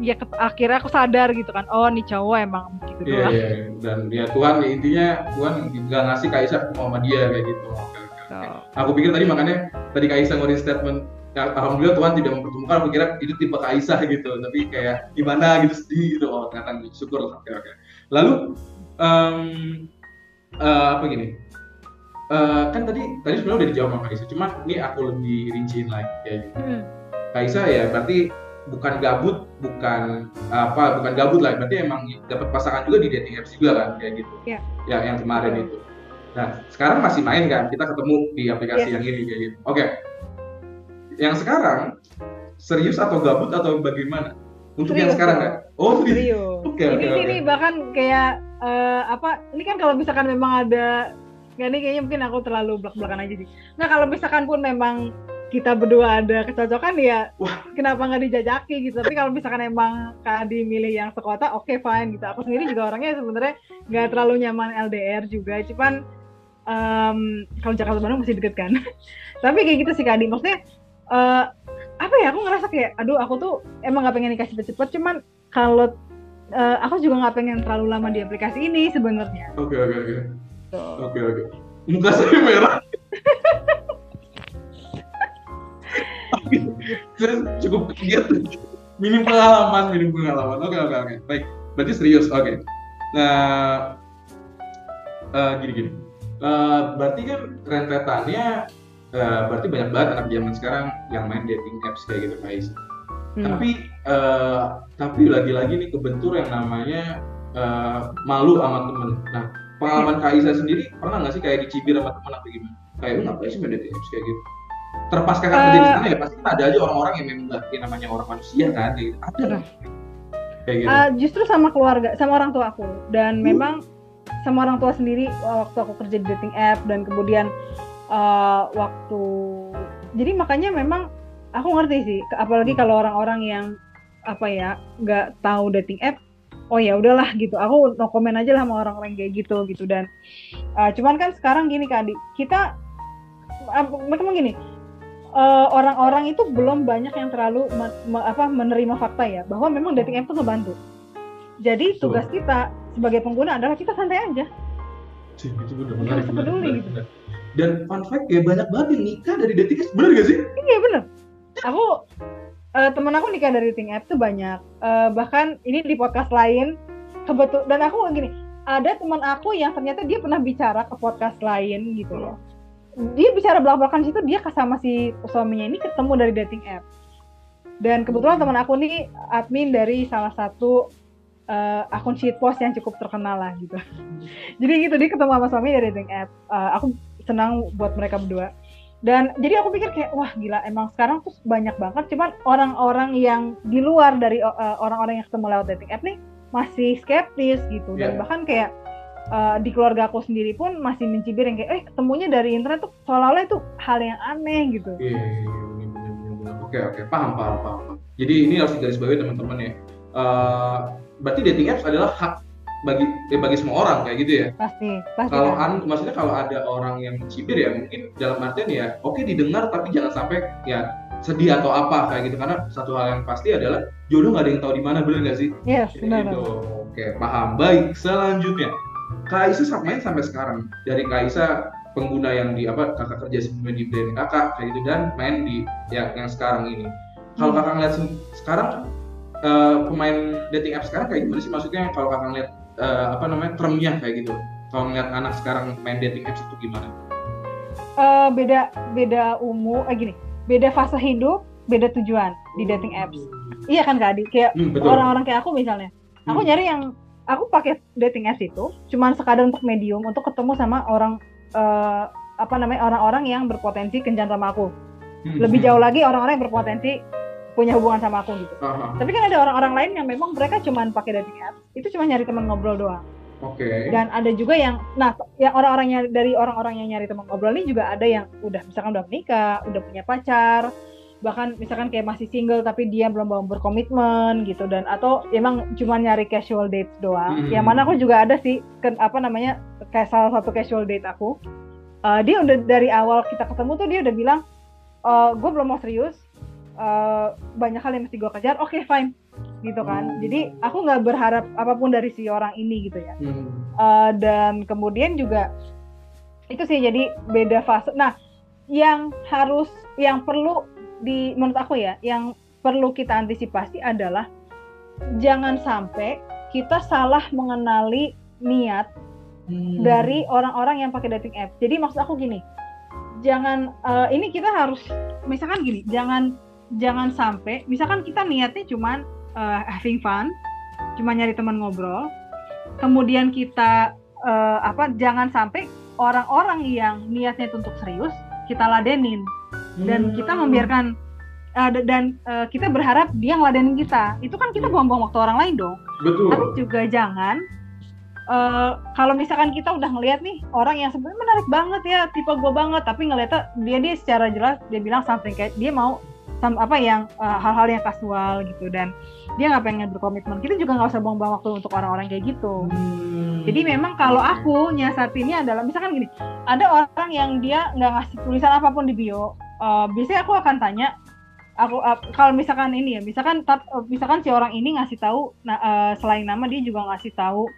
ya ke, akhirnya aku sadar gitu kan oh nih cowok emang gitu yeah, yeah. Iya. dan ya Tuhan intinya Tuhan nggak ngasih Kaisa sama dia kayak gitu okay, okay, okay. aku pikir tadi makanya tadi Kaisa ngeluarin statement ya, alhamdulillah Tuhan tidak mempertemukan aku kira itu tipe Kaisa gitu tapi kayak gimana gitu sedih gitu oh ternyata syukur oke okay, oke okay. lalu um, uh, apa gini uh, kan tadi tadi sebenarnya udah dijawab sama Kaisa cuma ini aku lebih rinciin lagi kayak gitu. Hmm. Kaisa ya berarti bukan gabut bukan apa bukan gabut lah berarti emang dapat pasangan juga di dating apps juga kan kayak gitu yeah. ya yang kemarin itu nah sekarang masih main kan kita ketemu di aplikasi yeah. yang ini kayak gitu oke okay. yang sekarang serius atau gabut atau bagaimana untuk serius, yang sekarang kan oh serius oke okay, ini okay, ini okay. bahkan kayak uh, apa ini kan kalau misalkan memang ada nggak nih kayaknya mungkin aku terlalu belak belakan aja sih. Nah kalau misalkan pun memang kita berdua ada kecocokan ya Wah. kenapa nggak dijajaki gitu? Tapi kalau misalkan emang Kak Adi milih yang sekota oke okay, fine gitu. Aku sendiri juga orangnya sebenarnya nggak terlalu nyaman LDR juga. Cuman um, kalau Jakarta Bandung masih deket kan. Tapi kayak gitu sih Kak Adi. Maksudnya uh, apa ya aku ngerasa kayak aduh aku tuh emang nggak pengen nikah cepet-cepet. Cuman kalau uh, aku juga nggak pengen terlalu lama di aplikasi ini sebenarnya. Oke oke oke. Oke oke. Muka saya merah. saya cukup kaget. Minim pengalaman, minim pengalaman. Oke oke oke. Baik. Berarti serius. Oke. Nah, uh, gini gini. Uh, berarti kan rentetannya uh, berarti banyak banget anak zaman sekarang yang main dating apps kayak gitu guys. Hmm. Tapi uh, tapi lagi-lagi nih kebentur yang namanya uh, malu sama temen. Nah pengalaman Kak Isa sendiri pernah nggak sih kayak dicibir sama teman atau gimana? Kayak lu ngapain sih main dating apps kayak gitu? Terpas kakak uh, kerja di sana ya pasti kan ada aja orang-orang yang memang nggak namanya orang manusia kan, kayak gitu. ada lah. Kayak gitu. Uh, justru sama keluarga, sama orang tua aku dan hmm. memang sama orang tua sendiri waktu aku kerja di dating app dan kemudian uh, waktu jadi makanya memang aku ngerti sih apalagi kalau orang-orang yang apa ya nggak tahu dating app oh ya udahlah gitu. Aku no komen aja lah sama orang-orang kayak gitu gitu. Dan uh, cuman kan sekarang gini kak Adi kita mereka uh, gini orang-orang uh, itu belum banyak yang terlalu me, me, apa menerima fakta ya bahwa memang dating app itu ngebantu. Jadi tugas so. kita sebagai pengguna adalah kita santai aja. Sih itu benar benar, benar, benar. dan fun fact ya banyak banget yang nikah dari dating apps benar gak sih? Iya benar aku uh, temen aku nikah dari dating app tuh banyak. Uh, bahkan ini di podcast lain kebetul dan aku gini ada teman aku yang ternyata dia pernah bicara ke podcast lain gitu loh. Dia bicara belak-belakan situ dia sama si suaminya ini ketemu dari dating app. Dan kebetulan teman aku nih admin dari salah satu uh, akun post yang cukup terkenal lah gitu. Jadi gitu dia ketemu sama suami dari dating app. Uh, aku senang buat mereka berdua dan jadi aku pikir kayak wah gila emang sekarang tuh banyak banget cuman orang-orang yang di luar dari orang orang-orang yang ketemu lewat dating app nih masih skeptis gitu yeah. dan bahkan kayak uh, di keluarga aku sendiri pun masih mencibir yang kayak eh ketemunya dari internet tuh seolah-olah itu hal yang aneh gitu. Iya, yeah, yeah, yeah, oke oke paham paham paham. Jadi ini harus digarisbawahi teman-teman ya. Uh, berarti dating apps adalah hak bagi eh, bagi semua orang kayak gitu ya. Pasti. pasti kalau an, maksudnya kalau ada orang yang mencibir ya mungkin dalam artian ya oke okay, didengar tapi jangan sampai ya sedih atau apa kayak gitu karena satu hal yang pasti adalah jodoh nggak ada yang tahu di mana bener nggak sih? Yes, benar. Gitu. Oke paham. Baik selanjutnya Kaisa sampai sampai sekarang dari Kaisa pengguna yang di apa kakak kerja sebelumnya di brand kakak kayak gitu dan main di yang yang sekarang ini. Kalau hmm. kakak ngeliat sekarang uh, pemain dating app sekarang kayak gimana sih maksudnya kalau kakak ngeliat uh, apa namanya termnya kayak gitu. Kalau ngeliat anak sekarang main dating apps itu gimana? Uh, beda beda umur, eh gini, beda fase hidup, beda tujuan di dating apps. Hmm. Iya kan Kak Adi? Kayak hmm, orang-orang hmm, kayak aku misalnya, aku hmm. nyari yang aku pakai dating apps itu cuma sekadar untuk medium untuk ketemu sama orang uh, apa namanya orang-orang yang berpotensi kencan sama aku. Hmm. Lebih jauh lagi orang-orang yang berpotensi punya hubungan sama aku gitu. Uh-huh. Tapi kan ada orang-orang lain yang memang mereka cuma pakai dating apps, itu cuma nyari teman ngobrol doang. Oke. Okay. Dan ada juga yang, nah, yang orang-orangnya dari orang-orang yang nyari teman ngobrol ini juga ada yang udah misalkan udah menikah, udah punya pacar, bahkan misalkan kayak masih single tapi dia belum mau berkomitmen gitu dan atau emang cuma nyari casual dates doang. Mm-hmm. Yang mana aku juga ada sih ke, apa namanya kayak salah satu casual date aku. Uh, dia udah dari awal kita ketemu tuh dia udah bilang uh, eh, gue belum mau serius. Uh, banyak hal yang mesti gue kejar. Oke okay, fine gitu kan. Jadi aku nggak berharap apa pun dari si orang ini gitu ya. Mm. Uh, dan kemudian juga itu sih jadi beda fase. Nah, yang harus yang perlu di menurut aku ya yang perlu kita antisipasi adalah jangan sampai kita salah mengenali niat hmm. dari orang-orang yang pakai dating app. Jadi maksud aku gini, jangan uh, ini kita harus misalkan gini, jangan jangan sampai misalkan kita niatnya cuman uh, having fun, cuma nyari teman ngobrol, kemudian kita uh, apa jangan sampai orang-orang yang niatnya itu untuk serius kita ladenin dan hmm. kita membiarkan uh, dan uh, kita berharap dia ngeladenin kita itu kan kita hmm. buang-buang waktu orang lain dong Betul. tapi juga jangan uh, kalau misalkan kita udah ngelihat nih orang yang sebenarnya menarik banget ya tipe gue banget tapi ngeliatnya dia dia secara jelas dia bilang something kayak dia mau apa yang hal-hal uh, yang kasual gitu. Dan dia nggak pengen berkomitmen. Kita juga nggak usah buang-buang waktu untuk orang-orang kayak gitu. Hmm. jadi memang kalau aku nyasatinnya adalah misalkan gini ada orang yang dia nggak ngasih tulisan apa pun di bio uh, biasanya aku akan tanya aku uh, kalau misalkan ini ya misalkan tap, uh, misalkan si orang ini ngasih tahu nah, uh, selain nama dia juga ngasih tahu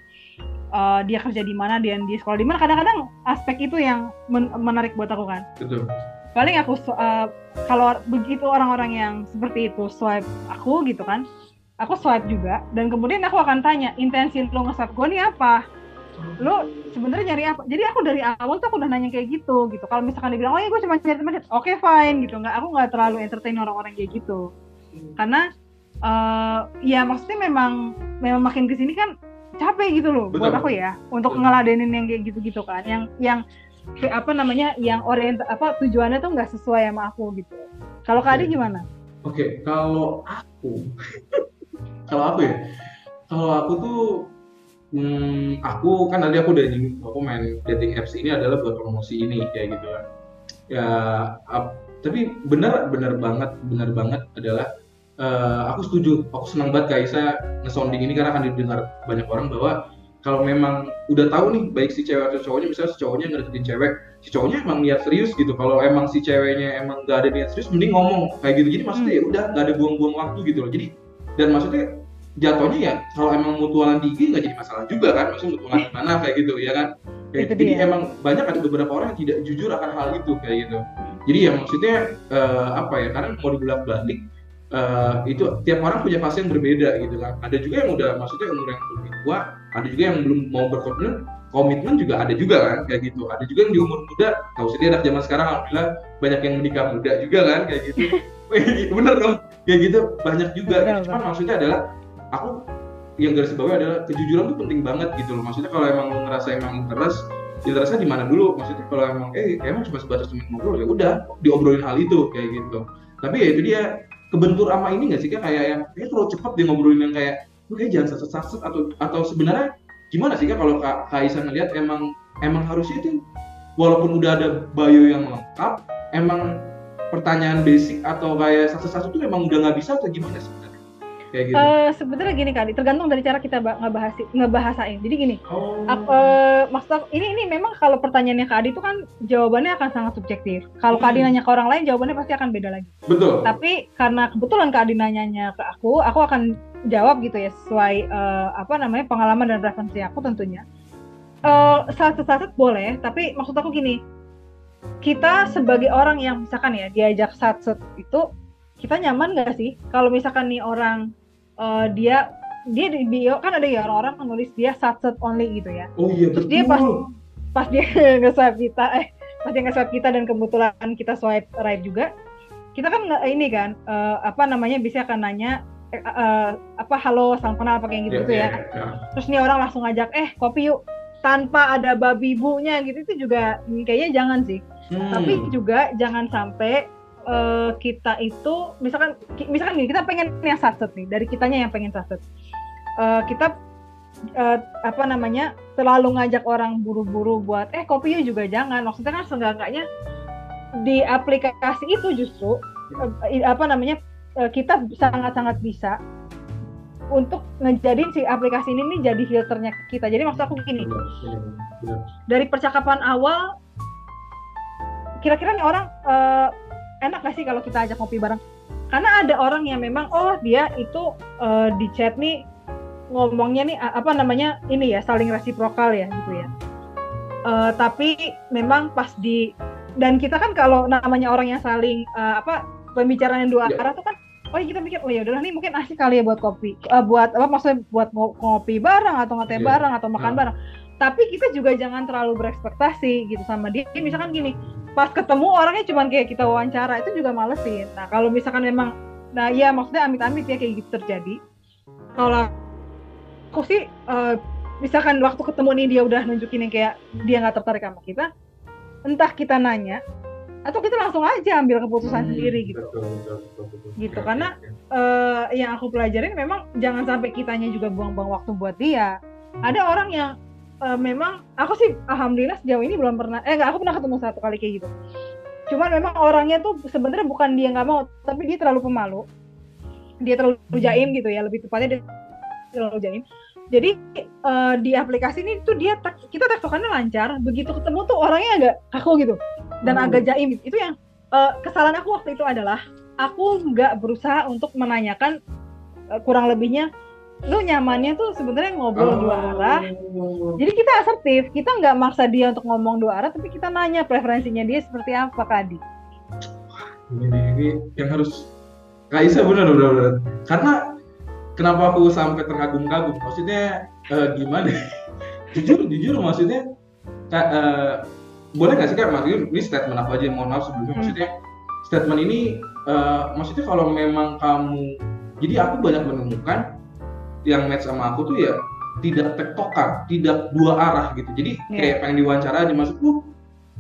uh, dia kerja di mana dan dia sekolah di mana. Kadang-kadang aspek itu yang men menarik buat aku kan. Betul paling aku uh, kalau begitu orang-orang yang seperti itu swipe aku gitu kan aku swipe juga. Dan kemudian aku akan tanya intensi lo nge-swipe gue nih apa? Lo sebenarnya nyari apa? Jadi aku dari awal tuh aku udah nanya kayak gitu gitu. Kalau misalkan dibilang oh ya gue cuma nyari teman oke okay, fine gitu. Nggak aku nggak terlalu entertain orang-orang kayak gitu. Karena uh, ya maksudnya memang memang makin ke sini kan capek gitu loh Betul. buat aku ya untuk Betul. ngeladenin yang kayak gitu-gitu kan. Yang yang apa namanya yang orient apa tujuannya tuh nggak sesuai sama aku gitu kalau okay. Gimana? Oke okay, kalau aku kalau aku ya kalau aku tuh hmm, aku kan tadi aku udah nyinggung aku main dating apps ini adalah buat promosi ini kayak gitu kan ya ap, tapi benar benar banget benar banget adalah uh, aku setuju aku senang banget Kaisa ngesounding ini karena akan didengar banyak orang bahwa kalau memang udah tahu nih baik si cewek atau cowoknya misalnya si cowoknya ngedeketin cewek si cowoknya emang niat serius gitu. Kalau emang si ceweknya emang gak ada niat serius mending ngomong kayak gitu. Jadi maksudnya ya udah gak ada buang-buang waktu gitu loh. Jadi dan maksudnya jatuhnya ya kalau emang mutualan di IG nggak jadi masalah juga kan? Maksudnya mutualan di mana kayak gitu ya kan? Kayak, jadi dia. emang banyak ada beberapa orang yang tidak jujur akan hal itu kayak gitu. Jadi ya maksudnya uh, apa ya karena mau dibolak balik uh, itu tiap orang punya fase yang berbeda gitu kan. Ada juga yang udah maksudnya umur yang lebih tua ada juga yang belum mau berkomitmen komitmen juga ada juga kan kayak gitu. Ada juga yang di umur muda tahu sendiri anak zaman sekarang alhamdulillah banyak yang menikah muda juga kan kayak gitu. Bener dong kayak gitu banyak juga. Gitu. cuman maksudnya adalah aku yang garis bawah adalah kejujuran tuh penting banget gitu loh. Maksudnya kalau emang lo ngerasa emang interest interestnya di mana dulu? Maksudnya kalau emang eh emang cuma sebatas temen ngobrol ya udah diobrolin hal itu kayak gitu. Tapi ya itu dia kebentur ama ini nggak sih kayak yang kayak terlalu cepat dia ngobrolin yang kayak lu kayak jangan saset saset atau atau sebenarnya gimana sih kak kalau kak, kak Isa ngeliat emang emang harusnya itu walaupun udah ada bio yang lengkap emang pertanyaan basic atau kayak saset-saset itu emang udah nggak bisa atau gimana sih? Kayak gitu? Uh, sebenarnya gini kali, tergantung dari cara kita ngebahas ngebahasain. Jadi gini, oh. aku, uh, maksud aku, ini ini memang kalau pertanyaannya Kak Adi itu kan jawabannya akan sangat subjektif. Kalau hmm. Kak Adi nanya ke orang lain, jawabannya pasti akan beda lagi. Betul. Tapi karena kebetulan Kak Adi nanyanya ke aku, aku akan jawab gitu ya sesuai uh, apa namanya pengalaman dan referensi aku tentunya. Uh, saat-saat boleh, tapi maksud aku gini, kita sebagai orang yang misalkan ya diajak satset itu kita nyaman nggak sih kalau misalkan nih orang uh, dia dia di bio kan ada ya orang-orang menulis dia satset only gitu ya. Oh iya Terus betul. dia pas pas dia nge-swipe kita eh pas dia nge-swipe kita dan kebetulan kita swipe right juga kita kan ini kan uh, apa namanya bisa akan nanya eh, uh, apa halo salam kenal apa kayak gitu yeah, tuh ya. Yeah, yeah. Terus nih orang langsung ngajak eh kopi yuk tanpa ada babi bunya gitu itu juga kayaknya jangan sih. Hmm. Tapi juga jangan sampai uh, kita itu misalkan misalkan gini kita pengen yang satset nih dari kitanya yang pengen satset uh, kita uh, apa namanya selalu ngajak orang buru-buru buat eh kopi yuk juga jangan. Maksudnya kan seenggaknya di aplikasi itu justru uh, apa namanya uh, kita sangat-sangat bisa untuk ngejadiin si aplikasi ini nih jadi filternya kita. Jadi maksud aku gini, dari percakapan awal, kira-kira nih orang uh, enak gak sih kalau kita ajak ngopi bareng karena ada orang yang memang oh dia itu uh, di chat nih ngomongnya nih apa namanya ini ya saling resiprokal ya gitu ya uh, tapi memang pas di dan kita kan kalau namanya orang yang saling uh, apa pembicaraan yang dua yeah. arah tuh kan oh kita mikir oh ya udahlah nih mungkin asik kali ya buat kopi uh, buat apa maksudnya buat ngopi bareng atau ngeteh yeah. bareng atau makan yeah. bareng tapi kita juga jangan terlalu berekspektasi gitu sama dia. Misalkan gini pas ketemu orangnya cuma kayak kita wawancara itu juga malesin nah kalau misalkan memang nah ya maksudnya amit-amit ya kayak gitu terjadi. Kalau aku sih uh, misalkan waktu ketemu nih dia udah nunjukin yang kayak dia nggak tertarik sama kita entah kita nanya atau kita langsung aja ambil keputusan hmm, sendiri gitu. betul, betul, betul, betul. gitu ya, karena ya, Uh, yang aku pelajarin memang jangan sampai kitanya juga buang-buang waktu buat dia. Ada orang yang uh, memang aku sih alhamdulillah sejauh ini belum pernah eh enggak aku pernah ketemu satu kali kayak gitu cuman memang orangnya tuh sebenarnya bukan dia nggak mau tapi dia terlalu pemalu dia terlalu hmm. jaim gitu ya lebih tepatnya dia terlalu jaim jadi uh, di aplikasi ini tuh dia kita tektokannya lancar begitu ketemu tuh orangnya agak kaku gitu dan hmm. agak jaim itu yang uh, kesalahan aku waktu itu adalah aku nggak berusaha untuk menanyakan uh, kurang lebihnya lu nyamannya tuh sebenarnya ngobrol oh. dua arah. Jadi kita asertif, kita nggak maksa dia untuk ngomong dua arah, tapi kita nanya preferensinya dia seperti apa, Kadi. Ini, ini yang harus Kak Isa benar benar benar. Karena kenapa aku sampai terkagum-kagum? Maksudnya uh, gimana? jujur jujur maksudnya kak, uh, boleh nggak sih kak maksudnya ini statement apa aja mohon maaf sebelumnya hmm. maksudnya statement ini uh, maksudnya kalau memang kamu jadi aku banyak menemukan yang match sama aku tuh ya tidak tektokan, tidak dua arah gitu. Jadi yeah. kayak pengen diwawancara aja maksudku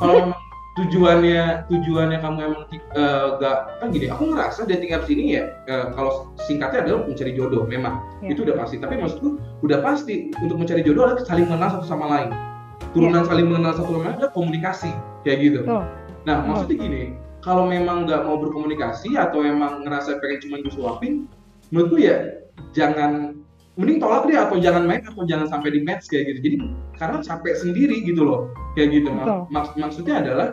kalau memang tujuannya tujuannya kamu emang uh, gak kan gini aku ngerasa dating apps ini ya uh, kalau singkatnya adalah mencari jodoh memang yeah. itu udah pasti tapi maksudku udah pasti untuk mencari jodoh adalah saling mengenal satu sama lain turunan yeah. saling mengenal satu sama lain adalah komunikasi kayak gitu oh. nah oh. maksudnya gini kalau memang nggak mau berkomunikasi atau emang ngerasa pengen cuma disuapin menurutku ya jangan mending tolak deh atau jangan main atau jangan sampai di match kayak gitu. Jadi karena capek sendiri gitu loh kayak gitu. Mak maksudnya adalah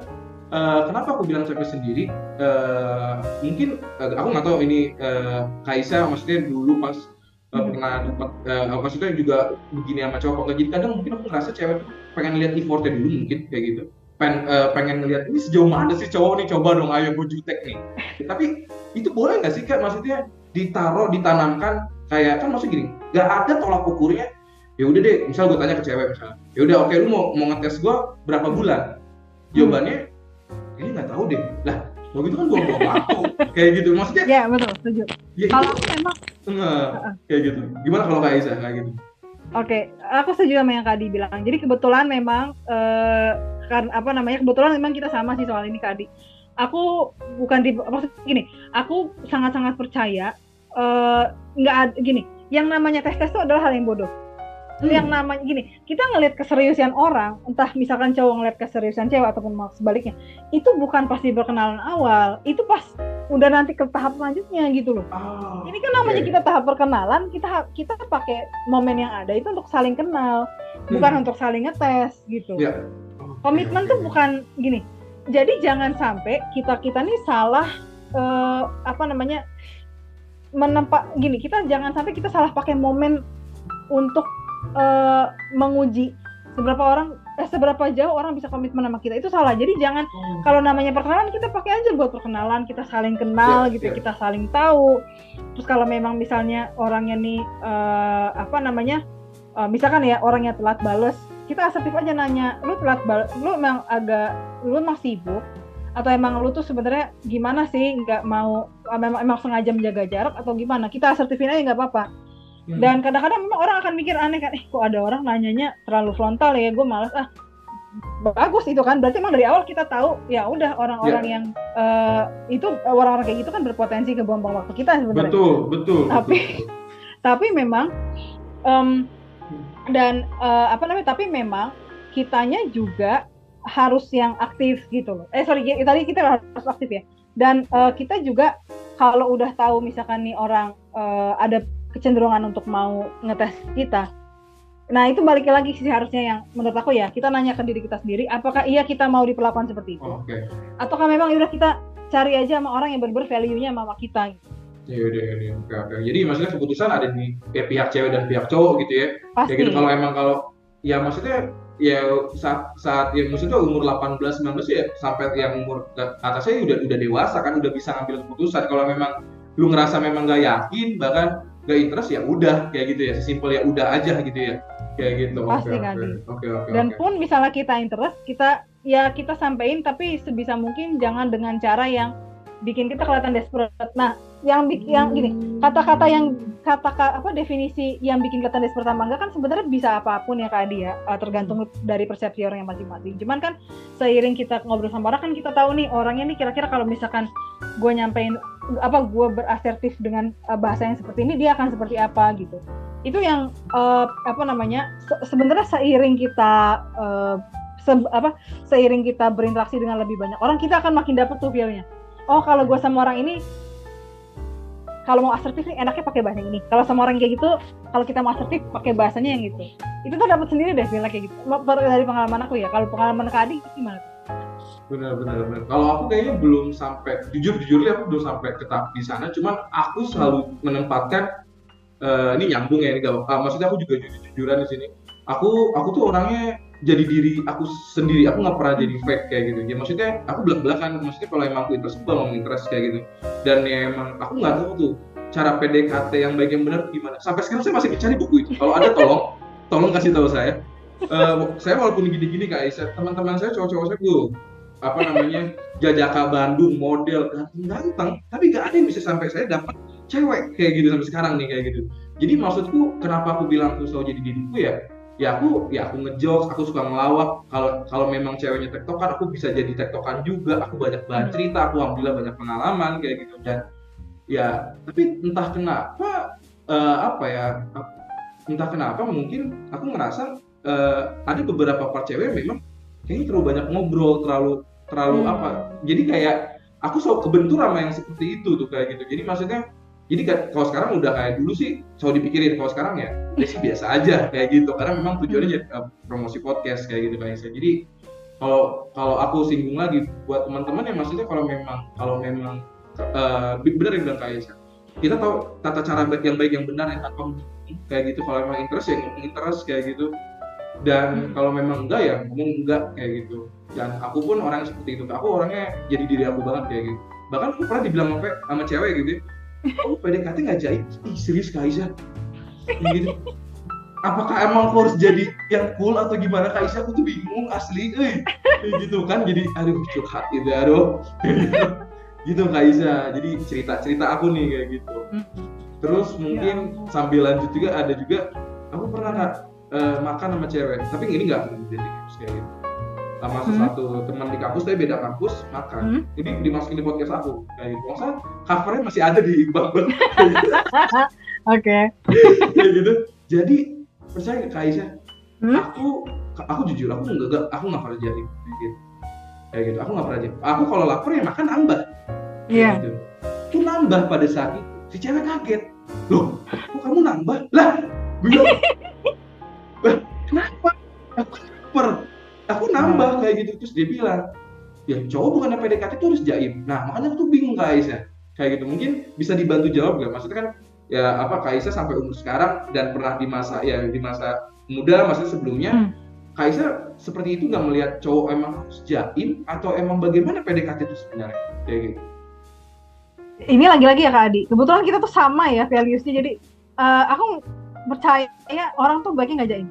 uh, kenapa aku bilang capek sendiri? Uh, mungkin uh, aku nggak tahu ini uh, Kaisa maksudnya dulu pas uh, pernah dapat uh, maksudnya juga begini sama cowok jadi kadang mungkin aku ngerasa cewek tuh pengen lihat effortnya dulu mungkin kayak gitu. Pengen uh, pengen ngeliat ini sejauh mana sih cowok nih? Coba dong ayo gue jutek nih. Tapi itu boleh nggak sih kak? Maksudnya ditaruh ditanamkan kayak kan maksudnya gini nggak ada tolak ukurnya. Ya udah deh misal gue tanya ke cewek misalnya ya udah oke okay, lu mau mau ngetes gue berapa bulan? Jawabannya ini nggak tahu deh. Lah Kalau gitu kan buang-buang waktu kayak gitu. Maksudnya ya betul setuju. Ya, kalau memang enggak kayak gitu. Gimana kalau kayak Isa kayak gitu? Oke, okay, aku setuju sama yang Kak Adi bilang. Jadi kebetulan memang uh, kan apa namanya kebetulan memang kita sama sih soal ini Kak Adi. Aku bukan di maksud gini, aku sangat-sangat percaya eh, nggak uh, gini. Yang namanya tes tes itu adalah hal yang bodoh hmm. yang namanya gini kita ngelihat keseriusan orang entah misalkan cowok ngeliat keseriusan cewek ataupun sebaliknya itu bukan pasti berkenalan awal itu pas udah nanti ke tahap selanjutnya gitu loh oh, ini kan namanya okay. kita tahap perkenalan kita kita pakai momen yang ada itu untuk saling kenal bukan hmm. untuk saling ngetes gitu yeah. komitmen okay. tuh bukan gini jadi jangan sampai kita kita nih salah uh, apa namanya menempat gini kita jangan sampai kita salah pakai momen untuk uh, menguji seberapa orang eh seberapa jauh orang bisa komitmen sama kita. Itu salah. Jadi jangan hmm. kalau namanya perkenalan kita pakai aja buat perkenalan. Kita saling kenal yeah, gitu yeah. kita saling tahu. Terus kalau memang misalnya orangnya nih uh, apa namanya uh, misalkan ya orangnya telat bales kita asertif aja nanya lu telat bales lu emang agak lu emang sibuk atau emang lu tuh sebenarnya gimana sih nggak mau memang emang sengaja menjaga jarak atau gimana kita asertifin aja nggak apa-apa Hmm. Dan kadang-kadang memang orang akan mikir aneh kan, eh kok ada orang nanyanya terlalu frontal ya, gue malas ah bagus itu kan berarti emang dari awal kita tahu ya udah orang-orang yeah. yang uh, itu orang-orang kayak gitu kan berpotensi kebuang-buang waktu kita sebenarnya betul betul tapi betul. tapi memang um, dan uh, apa namanya tapi memang kitanya juga harus yang aktif gitu loh eh sorry tadi kita harus aktif ya dan uh, kita juga kalau udah tahu misalkan nih orang uh, ada kecenderungan untuk mau ngetes kita. Nah itu balik lagi sih harusnya yang menurut aku ya kita nanya ke diri kita sendiri apakah iya kita mau diperlakukan seperti itu, okay. ataukah memang udah kita cari aja sama orang yang benar value-nya sama kita. Ya udah, ya udah, oke, oke. Jadi maksudnya keputusan ada di ya, pihak cewek dan pihak cowok gitu ya. Pasti. Kayak gitu kalau emang kalau ya maksudnya ya saat saat yang maksudnya umur 18 19 ya sampai yang umur atasnya udah udah dewasa kan udah bisa ngambil keputusan. Kalau memang lu ngerasa memang gak yakin bahkan gak interest ya udah kayak gitu ya. Sesimpel ya udah aja gitu ya. Kayak gitu. Pasti okay, okay. okay, okay, dan okay. pun misalnya kita interest kita ya kita sampaikan tapi sebisa mungkin jangan dengan cara yang bikin kita kelihatan desperate. Nah yang yang gini kata-kata yang kata apa definisi yang bikin kelihatan desperate apa enggak kan sebenarnya bisa apa pun ya kak dia ya, tergantung dari persepsi orang yang masing-masing. Cuman kan seiring kita ngobrol sama orang kan kita tahu nih orangnya nih kira-kira kalau misalkan gue nyampein apa gue berasertif dengan uh, bahasa yang seperti ini dia akan seperti apa gitu. Itu yang uh, apa namanya se sebenarnya seiring kita uh, se apa seiring kita berinteraksi dengan lebih banyak orang kita akan makin dapet tuh feelnya. Oh kalau gue sama orang ini kalau mau asertif nih enaknya pakai bahasa ini kalau sama orang kayak gitu kalau kita mau asertif pakai bahasanya yang gitu itu tuh dapat sendiri deh feelnya kayak gitu. Dari pengalaman aku ya kalau pengalaman Kak Adi gimana benar benar benar. Kalau aku kayaknya belum sampai jujur jujur aku belum sampai ke tahap di sana. Cuman aku selalu menempatkan uh, ini nyambung ya ini gak uh, maksudnya aku juga jujur jujuran di sini. Aku aku tuh orangnya jadi diri aku sendiri. Aku nggak pernah jadi fake kayak gitu. Ya maksudnya aku belak belakan maksudnya kalau emang aku interest aku emang interest kayak gitu. Dan ya emang aku nggak tahu tuh cara PDKT yang baik yang benar gimana. Sampai sekarang saya masih mencari buku itu. Kalau ada tolong. Tolong kasih tahu saya. Uh, saya walaupun gini-gini kak Aisyah teman-teman saya cowok-cowok saya tuh apa namanya jajaka Bandung model ganteng tapi gak ada yang bisa sampai saya dapat cewek kayak gitu sampai sekarang nih kayak gitu. Jadi maksudku kenapa aku bilang aku selalu jadi diriku ya ya aku ya aku ngejokes aku suka ngelawak. Kalau kalau memang ceweknya tektokan aku bisa jadi tektokan juga. Aku banyak bahan hmm. cerita aku alhamdulillah banyak pengalaman kayak gitu. Dan ya tapi entah kenapa uh, apa ya entah kenapa mungkin aku ngerasa uh, ada beberapa part cewek memang kayaknya terlalu banyak ngobrol terlalu terlalu hmm. apa. Jadi kayak aku selalu kebentur sama yang seperti itu tuh kayak gitu. Jadi maksudnya jadi kalau sekarang udah kayak dulu sih selalu dipikirin kalau sekarang ya ya sih biasa aja kayak gitu. Karena memang tujuannya hmm. jadi uh, promosi podcast kayak gitu kayak saya jadi kalau kalau aku singgung lagi buat teman-teman yang maksudnya kalau memang kalau memang uh, bener yang bilang kayak saya kita tahu tata cara baik yang baik yang benar yang tanpa kayak gitu. Kalau memang interest ya ngomong interest kayak gitu. Dan hmm. kalau memang enggak ya ngomong enggak kayak gitu. Dan aku pun orang seperti itu. Aku orangnya jadi diri aku banget kayak gitu. Bahkan aku pernah dibilang sama, sama cewek gitu oh PDKT nggak jahit Ih, serius Kaisa gitu apakah emang aku harus jadi yang cool atau gimana Kaisa aku tuh bingung asli eh. Gitu kan jadi aduh curhat gitu aduh. Gitu Kaisa jadi cerita cerita aku nih kayak gitu. Terus mungkin ya. sambil lanjut juga ada juga aku pernah nggak uh, makan sama cewek. Tapi ini nggak jadi kayak gitu sama hmm. satu teman di kampus tapi beda kampus makan hmm. ini dimasukin di podcast aku. Kayak gitu. Masa covernya masih ada di Bumble oke. Kayak gitu. Jadi percaya nggak Kaisa hmm? aku aku jujur aku nggak aku nggak pernah jadi. Gitu. Kayak gitu. Aku nggak pernah jadi. Aku kalau lapar ya makan nambah. Iya. Yeah. gitu. itu nambah pada saat itu. Si cewek kaget. Loh kok kamu nambah? Lah gue kenapa? Aku lapar aku nambah kayak gitu terus dia bilang ya cowok bukan PDKT itu harus jaim. Nah makanya aku tuh bingung kak Aisyah kayak gitu mungkin bisa dibantu jawab gak maksudnya kan ya apa Kak Aisyah sampai umur sekarang dan pernah di masa ya di masa muda masa sebelumnya hmm. Kak Aisyah seperti itu nggak melihat cowok emang harus jaim atau emang bagaimana PDKT itu sebenarnya? Kayak gitu. Ini lagi-lagi ya Kak Adi. Kebetulan kita tuh sama ya valuesnya. Jadi uh, aku percaya orang tuh baiknya nggak jaim.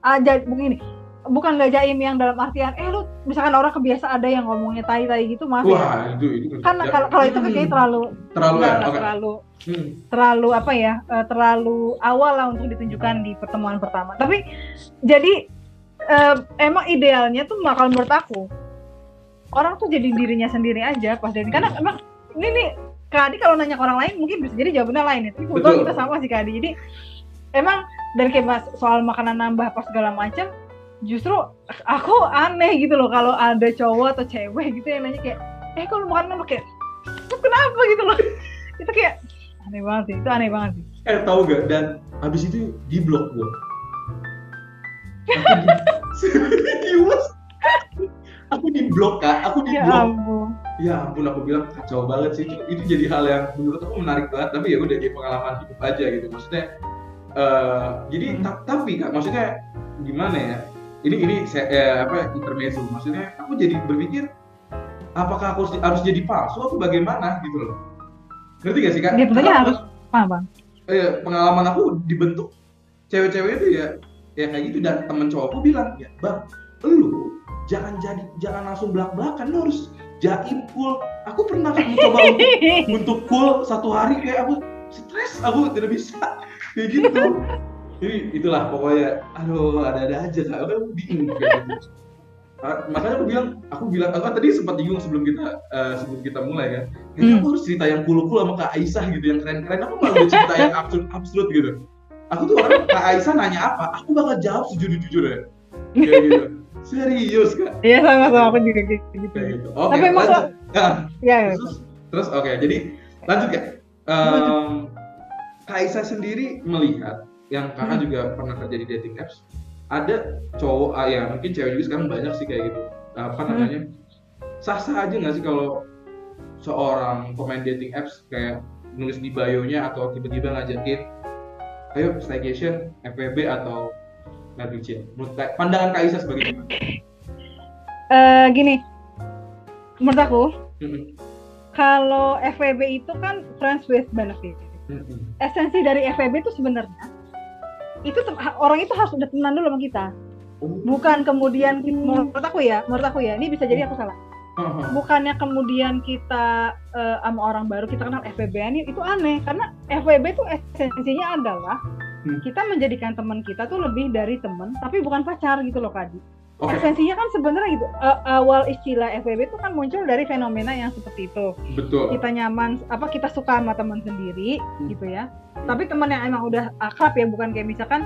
Uh, begini bukan nggak jaim yang dalam artian eh lu misalkan orang kebiasa ada yang ngomongnya tai tai gitu maaf Wah, ya. itu itu kan kalau kalau itu kan kayaknya terlalu terlalu ya, okay. terlalu hmm. terlalu apa ya uh, terlalu awal lah untuk ditunjukkan di pertemuan pertama tapi jadi uh, emang idealnya tuh bakal menurut aku orang tuh jadi dirinya sendiri aja pas dari karena emang ini nih Kadi kalau nanya ke orang lain mungkin bisa jadi jawabannya lain ya. Tapi kita sama sih Kadi. Jadi emang dan kayak soal makanan nambah apa segala macam justru aku aneh gitu loh kalau ada cowok atau cewek gitu yang nanya kayak eh kalau makan nambah kayak kenapa? gitu loh. Itu kayak aneh banget sih itu aneh banget sih. Eh tahu gak dan abis itu di blok gue serius? Aku di blok kak. Aku di ya blok. ampun. Ya ampun aku bilang kacau banget sih. Itu, itu jadi hal yang menurut aku menarik banget tapi ya udah jadi pengalaman hidup aja gitu. Maksudnya uh, jadi hmm. tapi kak maksudnya gimana ya ini ini saya eh, apa intermezzo. Maksudnya aku jadi berpikir apakah aku harus, harus jadi palsu atau bagaimana gitu loh. Ngerti gak sih kak? Dia ya, harus apa bang? Eh, pengalaman aku dibentuk cewek-cewek itu ya ya kayak gitu. Dan temen cowokku bilang ya bang lu jangan jadi jangan langsung belak belakan lu harus jaim cool. Aku pernah kan mencoba untuk, untuk cool satu hari kayak aku stres aku tidak bisa. Kayak gitu jadi itulah pokoknya aduh ada-ada aja kak aku bingung kayak gitu ah, makanya aku bilang aku bilang aku kan tadi sempat bingung sebelum kita uh, sebelum kita mulai kan kayaknya hmm. aku harus cerita yang cool-cool sama kak Aisyah gitu yang keren-keren aku malah cerita yang absurd absurd gitu aku tuh orang kak Aisyah nanya apa aku bakal jawab sejujur-jujurnya kayak gitu Serius kak? Iya sama-sama aku juga gitu. gitu. Oke, Tapi emang lanjut. Nah, ya, terus, terus oke, okay, jadi lanjut ya. Um, Kaisa sendiri melihat yang kakak hmm. juga pernah kerja di dating apps, ada cowok, ah, ya mungkin cewek juga sekarang banyak sih kayak gitu. Apa hmm. namanya? Sah-sah aja nggak sih kalau seorang pemain dating apps kayak nulis di bio-nya atau tiba-tiba ngajakin, ayo staycation, FWB atau Nabil Menurut pandangan Kak Isa sebagai gimana? Uh, gini, menurut aku, mm-hmm. kalau FWB itu kan friends with benefit. Mm-hmm. Esensi dari FWB itu sebenarnya itu orang itu harus udah temenan dulu sama kita. Bukan kemudian menurut aku ya, menurut aku ya, ini bisa jadi aku salah. Uh-huh. Bukannya kemudian kita uh, sama orang baru kita kenal FWB ini itu aneh karena FWB itu esensinya adalah hmm. kita menjadikan teman kita tuh lebih dari teman tapi bukan pacar gitu loh Kadi okay. esensinya kan sebenarnya gitu uh, awal istilah FWB itu kan muncul dari fenomena yang seperti itu. Betul. Kita nyaman apa kita suka sama teman sendiri hmm. gitu ya. Tapi teman yang emang udah akrab ya bukan kayak misalkan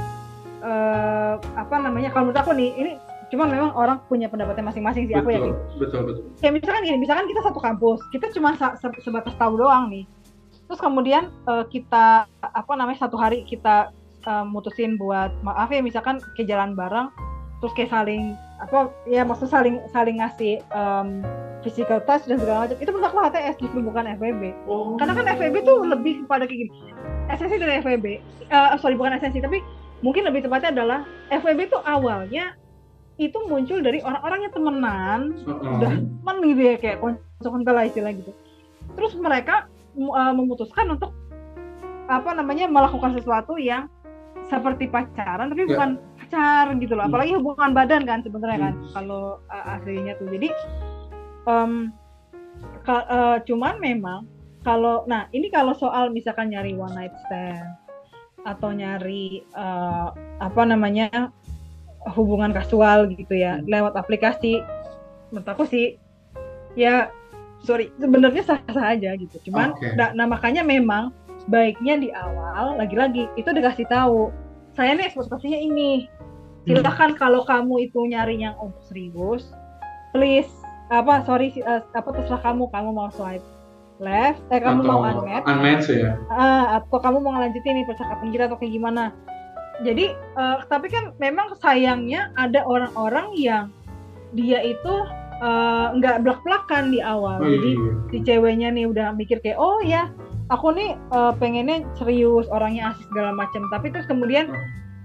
uh, apa namanya kalau menurut aku nih ini cuma memang orang punya pendapatnya masing-masing sih aku yakin. betul betul. Kayak misalkan gini misalkan kita satu kampus kita cuma sebatas tahu doang nih. Terus kemudian uh, kita apa namanya satu hari kita uh, mutusin buat maaf ya misalkan ke jalan bareng terus kayak saling apa ya maksud saling saling ngasih um, physical touch dan segala macam itu menurut aku HTS justru bukan FWB oh. karena kan FWB tuh lebih kepada kayak gini esensi dari FWB uh, eh, sorry bukan esensi tapi mungkin lebih tepatnya adalah FWB itu awalnya itu muncul dari orang-orang yang temenan uh-huh. udah temen gitu ya kayak konco lah istilah gitu terus mereka uh, memutuskan untuk apa namanya melakukan sesuatu yang seperti pacaran tapi yeah. bukan pacar gitu loh hmm. apalagi hubungan badan kan sebenarnya kan hmm. kalau uh, aslinya tuh jadi um, ka, uh, cuman memang kalau nah ini kalau soal misalkan nyari one night stand atau nyari uh, apa namanya hubungan kasual gitu ya hmm. lewat aplikasi menurut aku sih ya sorry sebenarnya sah-sah aja gitu cuman okay. nah, nah makanya memang baiknya di awal lagi-lagi itu dikasih tahu saya nih ekspektasinya ini hmm. kalau kamu itu nyari yang untuk serius please apa sorry uh, apa terserah kamu kamu mau swipe left eh kamu atau mau unmatch unmatch ya uh, atau kamu mau ngelanjutin nih percakapan kita atau kayak gimana jadi uh, tapi kan memang sayangnya ada orang-orang yang dia itu nggak uh, belak-belakan di awal. Oh, iya, Jadi iya. si ceweknya nih udah mikir kayak oh ya aku nih uh, pengennya serius orangnya asik segala macam. Tapi terus kemudian oh.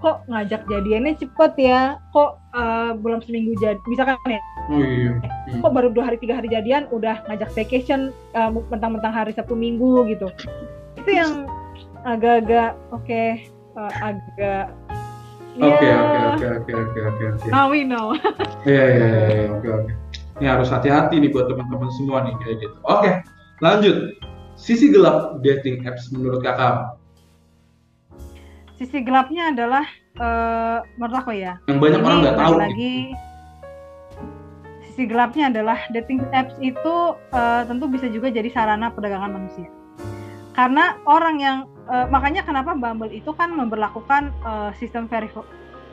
Kok ngajak jadiannya cepet ya? Kok uh, belum seminggu jadi? Misalkan ya? Oh iya. Hmm. Kok baru dua hari tiga hari jadian udah ngajak vacation uh, mentang-mentang hari Sabtu Minggu gitu. Itu yang agak-agak oke okay, uh, agak Oke oke oke oke oke oke oke. Now we know. Iya iya iya oke oke. Ini harus hati-hati nih buat teman-teman semua nih kayak gitu. Oke, lanjut. Sisi gelap dating apps menurut kakak? Sisi gelapnya adalah uh, menurut aku ya. Yang banyak orang nggak tahu. Lagi sisi gelapnya adalah dating apps itu uh, tentu bisa juga jadi sarana perdagangan manusia. Karena orang yang uh, makanya kenapa Bumble itu kan memperlakukan uh, sistem verif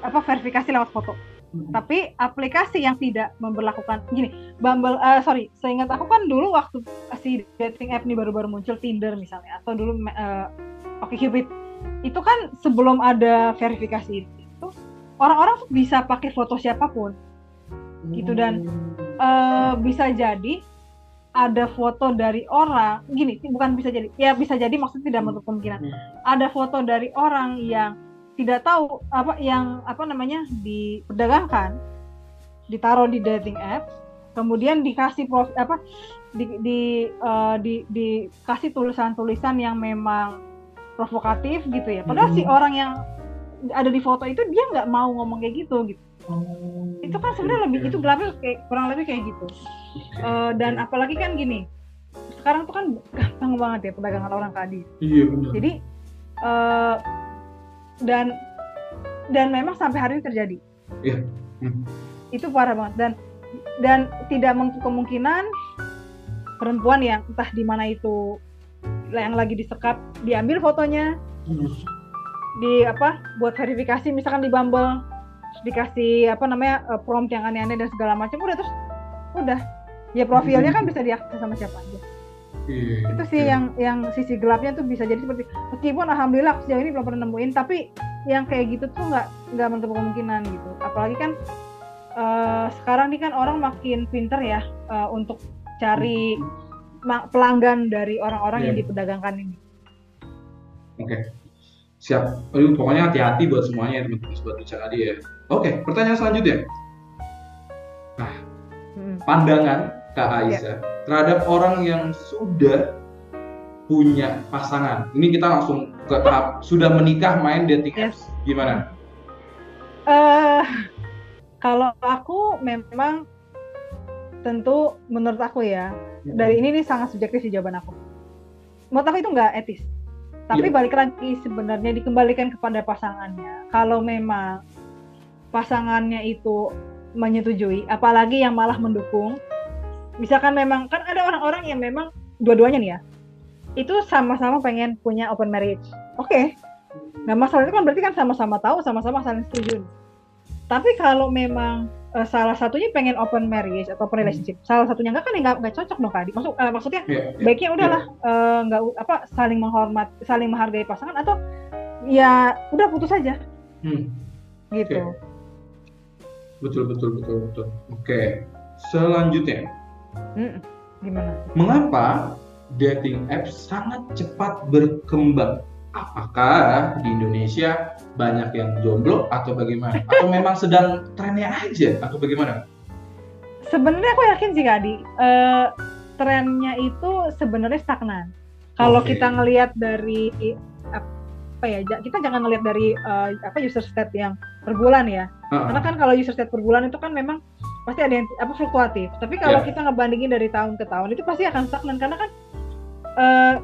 apa verifikasi lewat foto. Hmm. Tapi aplikasi yang tidak memperlakukan gini, Bumble uh, sorry, seingat aku kan dulu waktu si dating app ini baru-baru muncul Tinder misalnya atau dulu uh, Oke Cupid itu kan sebelum ada verifikasi itu orang-orang bisa pakai foto siapa pun gitu dan uh, bisa jadi ada foto dari orang gini bukan bisa jadi ya bisa jadi maksudnya tidak menutup kemungkinan hmm. ada foto dari orang yang tidak tahu apa yang apa namanya diperdagangkan ditaruh di dating app kemudian dikasih prof, apa di di, uh, di dikasih tulisan-tulisan yang memang provokatif gitu ya padahal hmm. si orang yang ada di foto itu dia nggak mau ngomong kayak gitu gitu Oh, itu kan sebenarnya lebih itu gelapnya kayak kurang lebih kayak gitu. Uh, dan apalagi kan gini, sekarang tuh kan gampang banget ya perdagangan orang tadi. Iya benar. Jadi uh, dan dan memang sampai hari ini terjadi. Iya. Hmm. Itu parah banget dan dan tidak menutup kemungkinan perempuan yang entah di mana itu yang lagi disekap diambil fotonya. Di apa buat verifikasi misalkan di Bumble dikasih apa namanya uh, prompt yang aneh-aneh dan segala macam udah terus udah. Ya profilnya kan bisa diakses sama siapa aja. Iya, itu sih iya. yang yang sisi gelapnya tuh bisa jadi seperti meskipun alhamdulillah sejauh ini belum pernah nemuin tapi yang kayak gitu tuh nggak nggak menutup kemungkinan gitu. Apalagi kan uh, sekarang nih kan orang makin pinter ya uh, untuk cari pelanggan dari orang-orang yeah. yang diperdagangkan ini. Oke, okay. siap. Aduh, pokoknya hati-hati buat semuanya teman-teman buat bicara dia. Oke, pertanyaan selanjutnya. Nah, hmm. pandangan Kak ya. Aisyah ya. terhadap orang yang sudah punya pasangan. Ini kita langsung ke tahap sudah menikah main dating apps. Yes. Gimana? Uh, kalau aku memang tentu menurut aku ya hmm. dari ini nih sangat subjektif sih jawaban aku. Menurut aku itu nggak etis. Tapi ya. balik lagi sebenarnya dikembalikan kepada pasangannya. Kalau memang pasangannya itu menyetujui, apalagi yang malah mendukung. Misalkan memang kan ada orang-orang yang memang dua-duanya nih ya, itu sama-sama pengen punya open marriage. Oke, okay. nggak masalah itu kan berarti kan sama-sama tahu, sama-sama saling setuju. Tapi kalau memang uh, salah satunya pengen open marriage atau open relationship, hmm. salah satunya nggak kan ya nggak cocok dong kak. Maksud uh, maksudnya yeah, yeah, baiknya udahlah yeah. uh, nggak apa saling menghormat, saling menghargai pasangan atau ya udah putus aja. Hmm. Gitu. Okay. Betul betul betul betul. Oke. Selanjutnya Hmm, gimana? Mengapa dating apps sangat cepat berkembang? Apakah di Indonesia banyak yang jomblo atau bagaimana? Atau memang sedang trennya aja atau bagaimana? Sebenarnya aku yakin sih Kak Adi, uh, trennya itu sebenarnya stagnan. Kalau okay. kita ngelihat dari apa ya, kita jangan ngelihat dari uh, apa user stat yang per bulan ya. Uh-huh. Karena kan kalau user stat per bulan itu kan memang pasti ada yang apa fluktuatif. Tapi kalau yeah. kita ngebandingin dari tahun ke tahun itu pasti akan stagnan karena kan uh,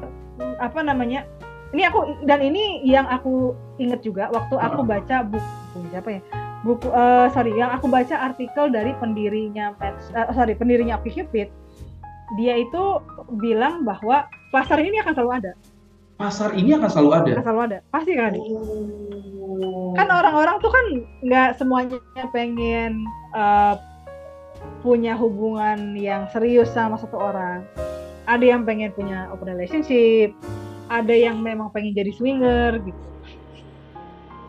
apa namanya ini aku dan ini yang aku inget juga waktu aku baca buku siapa ya? Buku uh, sorry yang aku baca artikel dari pendirinya uh, sorry pendirinya OkCupid dia itu bilang bahwa pasar ini akan selalu ada. Pasar ini akan selalu ada? Akan selalu ada. Pasti kan? Oh. kan orang-orang tuh kan nggak semuanya pengen uh, punya hubungan yang serius sama satu orang. Ada yang pengen punya open relationship ada yang memang pengen jadi swinger gitu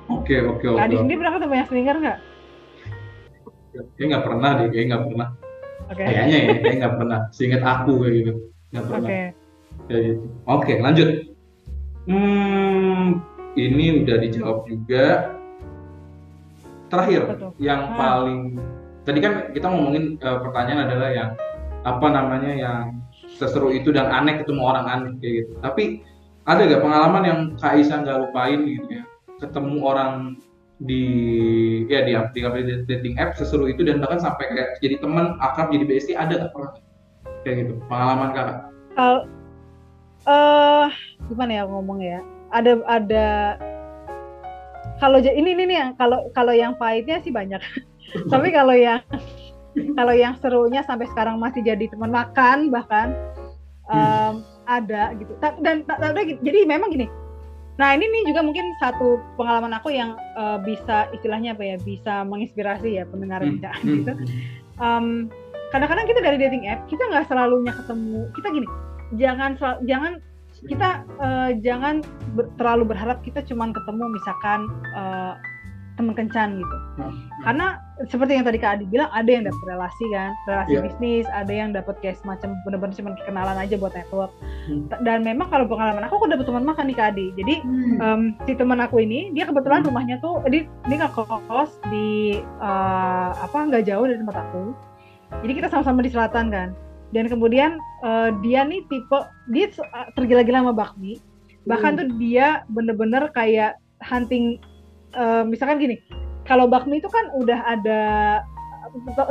oke oke oke tadi sendiri pernah ketemu yang swinger nggak kayak nggak pernah deh kayak nggak pernah okay. kayaknya ya kayak nggak pernah seingat aku kayak gitu nggak pernah okay. kayak gitu oke lanjut hmm ini udah dijawab juga terakhir Betul. yang ah. paling tadi kan kita ngomongin uh, pertanyaan adalah yang apa namanya yang seseru itu dan aneh ketemu orang aneh kayak gitu. Tapi ada gak pengalaman yang Kak Isa nggak lupain gitu ya? Ketemu orang di ya di aplikasi dating app seseru itu dan bahkan sampai kayak jadi teman akrab jadi bestie ada gak pernah kayak gitu pengalaman kakak? Kalau uh, gimana ya ngomong ya? Ada ada kalau ini ini nih yang kalau kalau yang pahitnya sih banyak. Tapi kalau yang kalau yang serunya sampai sekarang masih jadi teman makan bahkan um, hmm. Ada gitu dan ada gitu. jadi memang gini nah ini nih juga mungkin satu pengalaman aku yang uh, bisa istilahnya apa ya bisa menginspirasi ya pendengar hmm. hmm. gitu um, kadang-kadang kita dari dating app kita nggak selalunya ketemu kita gini jangan jangan kita uh, jangan ber, terlalu berharap kita cuma ketemu misalkan uh, teman kencan gitu. Hmm. Karena seperti yang tadi Kak Adi bilang ada yang dapat relasi kan, relasi yeah. bisnis, ada yang dapat kayak semacam benar-benar cuma kenalan aja buat network. Hmm. Dan memang kalau pengalaman aku aku dapat teman makan nih Kak Adi. Jadi hmm. um, si teman aku ini dia kebetulan hmm. rumahnya tuh dia dia nggak kos di uh, apa nggak jauh dari tempat aku. Jadi kita sama-sama di selatan kan. Dan kemudian uh, dia nih tipe dia tergila-gila sama bakmi. Bahkan hmm. tuh dia bener-bener kayak hunting uh, misalkan gini kalau bakmi itu kan udah ada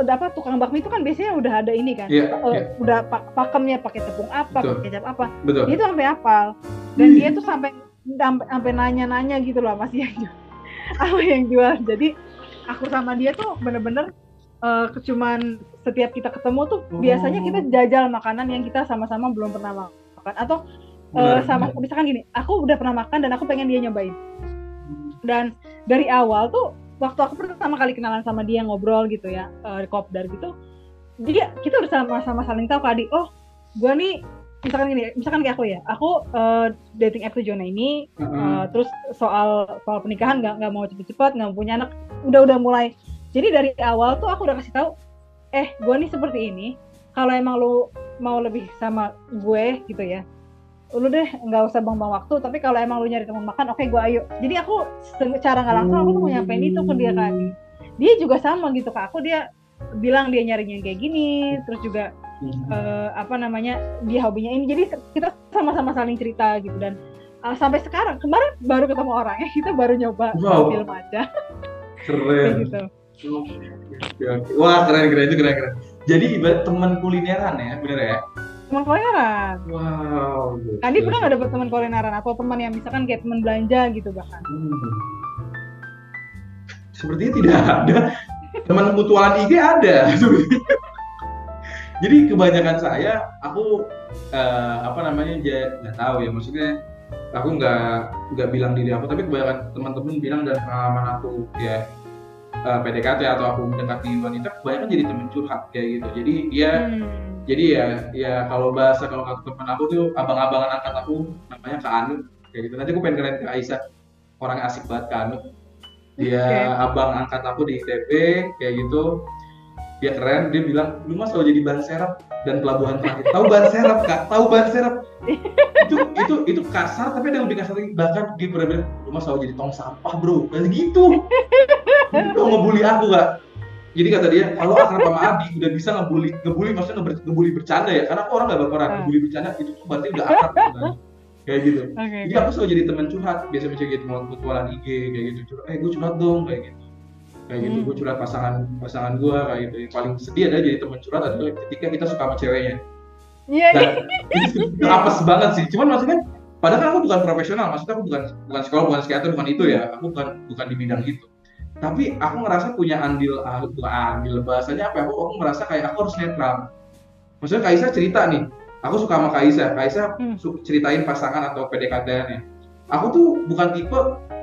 udah apa tukang bakmi itu kan biasanya udah ada ini kan yeah, uh, yeah. udah pak pakemnya pakai tepung apa pakai kecap apa Betul. dia tuh sampai hafal dan hmm. dia tuh sampai sampai nanya-nanya gitu loh masih yang apa yang jual jadi aku sama dia tuh bener-bener uh, cuman setiap kita ketemu tuh oh. biasanya kita jajal makanan yang kita sama-sama belum pernah makan atau uh, sama misalkan gini aku udah pernah makan dan aku pengen dia nyobain dan dari awal tuh waktu aku pertama kali kenalan sama dia ngobrol gitu ya uh, kopdar gitu dia kita udah sama-sama saling tahu kadi oh gue nih misalkan gini misalkan kayak aku ya aku uh, dating app tujuan ini uh, uh, terus soal soal pernikahan nggak nggak mau cepet-cepet nggak punya anak udah udah mulai. Jadi dari awal tuh aku udah kasih tahu eh gue nih seperti ini kalau emang lo mau lebih sama gue gitu ya lu deh nggak usah buang-buang waktu tapi kalau emang lu nyari teman makan oke okay, gue ayo. Jadi aku secara nggak langsung aku tuh mau nyampein itu ke dia kan dia juga sama gitu kak. Aku dia bilang dia nyarinya kayak gini terus juga uh, apa namanya dia hobinya ini. Jadi kita sama-sama saling cerita gitu. Dan uh, sampai sekarang kemarin baru ketemu orangnya kita baru nyoba wow. film aja. Keren. Gitu. Wah keren keren itu keren keren. Jadi ibarat teman kulineran ya, bener ya? Teman kulineran. Wow. Tadi pernah nggak dapet teman kulineran atau teman yang misalkan kayak teman belanja gitu bahkan? Hmm. Sepertinya tidak ada. Teman mutualan IG ada. Jadi kebanyakan saya, aku uh, apa namanya, nggak tahu ya maksudnya. Aku nggak nggak bilang diri aku, tapi kebanyakan teman-teman bilang dan pengalaman aku ya uh, eh, PDKT atau aku mendekati wanita kebanyakan jadi temen curhat kayak gitu jadi dia hmm. Jadi ya ya kalau bahasa kalau kata teman aku tuh abang-abangan angkat aku namanya Kak Anu kayak gitu. Nanti aku pengen kenalin ke Aisyah. Orang asik banget Kak Anu. Dia okay. abang angkat aku di ITB kayak gitu. Dia keren dia bilang lu mah selalu jadi ban serap dan pelabuhan terakhir tahu ban serap kak? Tahu ban serap itu itu itu kasar tapi ada yang lebih kasar lagi. Bahkan dia pernah bilang lu mah selalu jadi tong sampah bro? Kayak gitu. Lu ngebully aku kak jadi kata dia kalau akrab sama Adi udah bisa ngebully ngebully maksudnya ngebully bercanda ya? Karena aku orang gak baperan ngebully bercanda itu tuh berarti udah akrab kan. Kayak gitu. Okay, jadi aku selalu jadi teman curhat biasa biasa gitu mau mutualan IG kayak gitu curhat eh gue curhat dong kayak gitu. Kayak gitu hmm. gue curhat pasangan pasangan gue kayak gitu. Yang paling sedih adalah jadi teman curhat adalah ketika kita suka sama ceweknya. Iya. Yeah. itu apes banget sih. Cuman maksudnya padahal kan aku bukan profesional maksudnya aku bukan bukan sekolah bukan psikiater bukan itu ya. Aku bukan bukan di bidang itu tapi aku ngerasa punya andil ah, andil bahasanya apa ya? Aku, aku merasa kayak aku harus netral. Maksudnya Kaisa cerita nih. Aku suka sama Kaisa. Kaisa hmm. ceritain pasangan atau PDKT nya aku tuh bukan tipe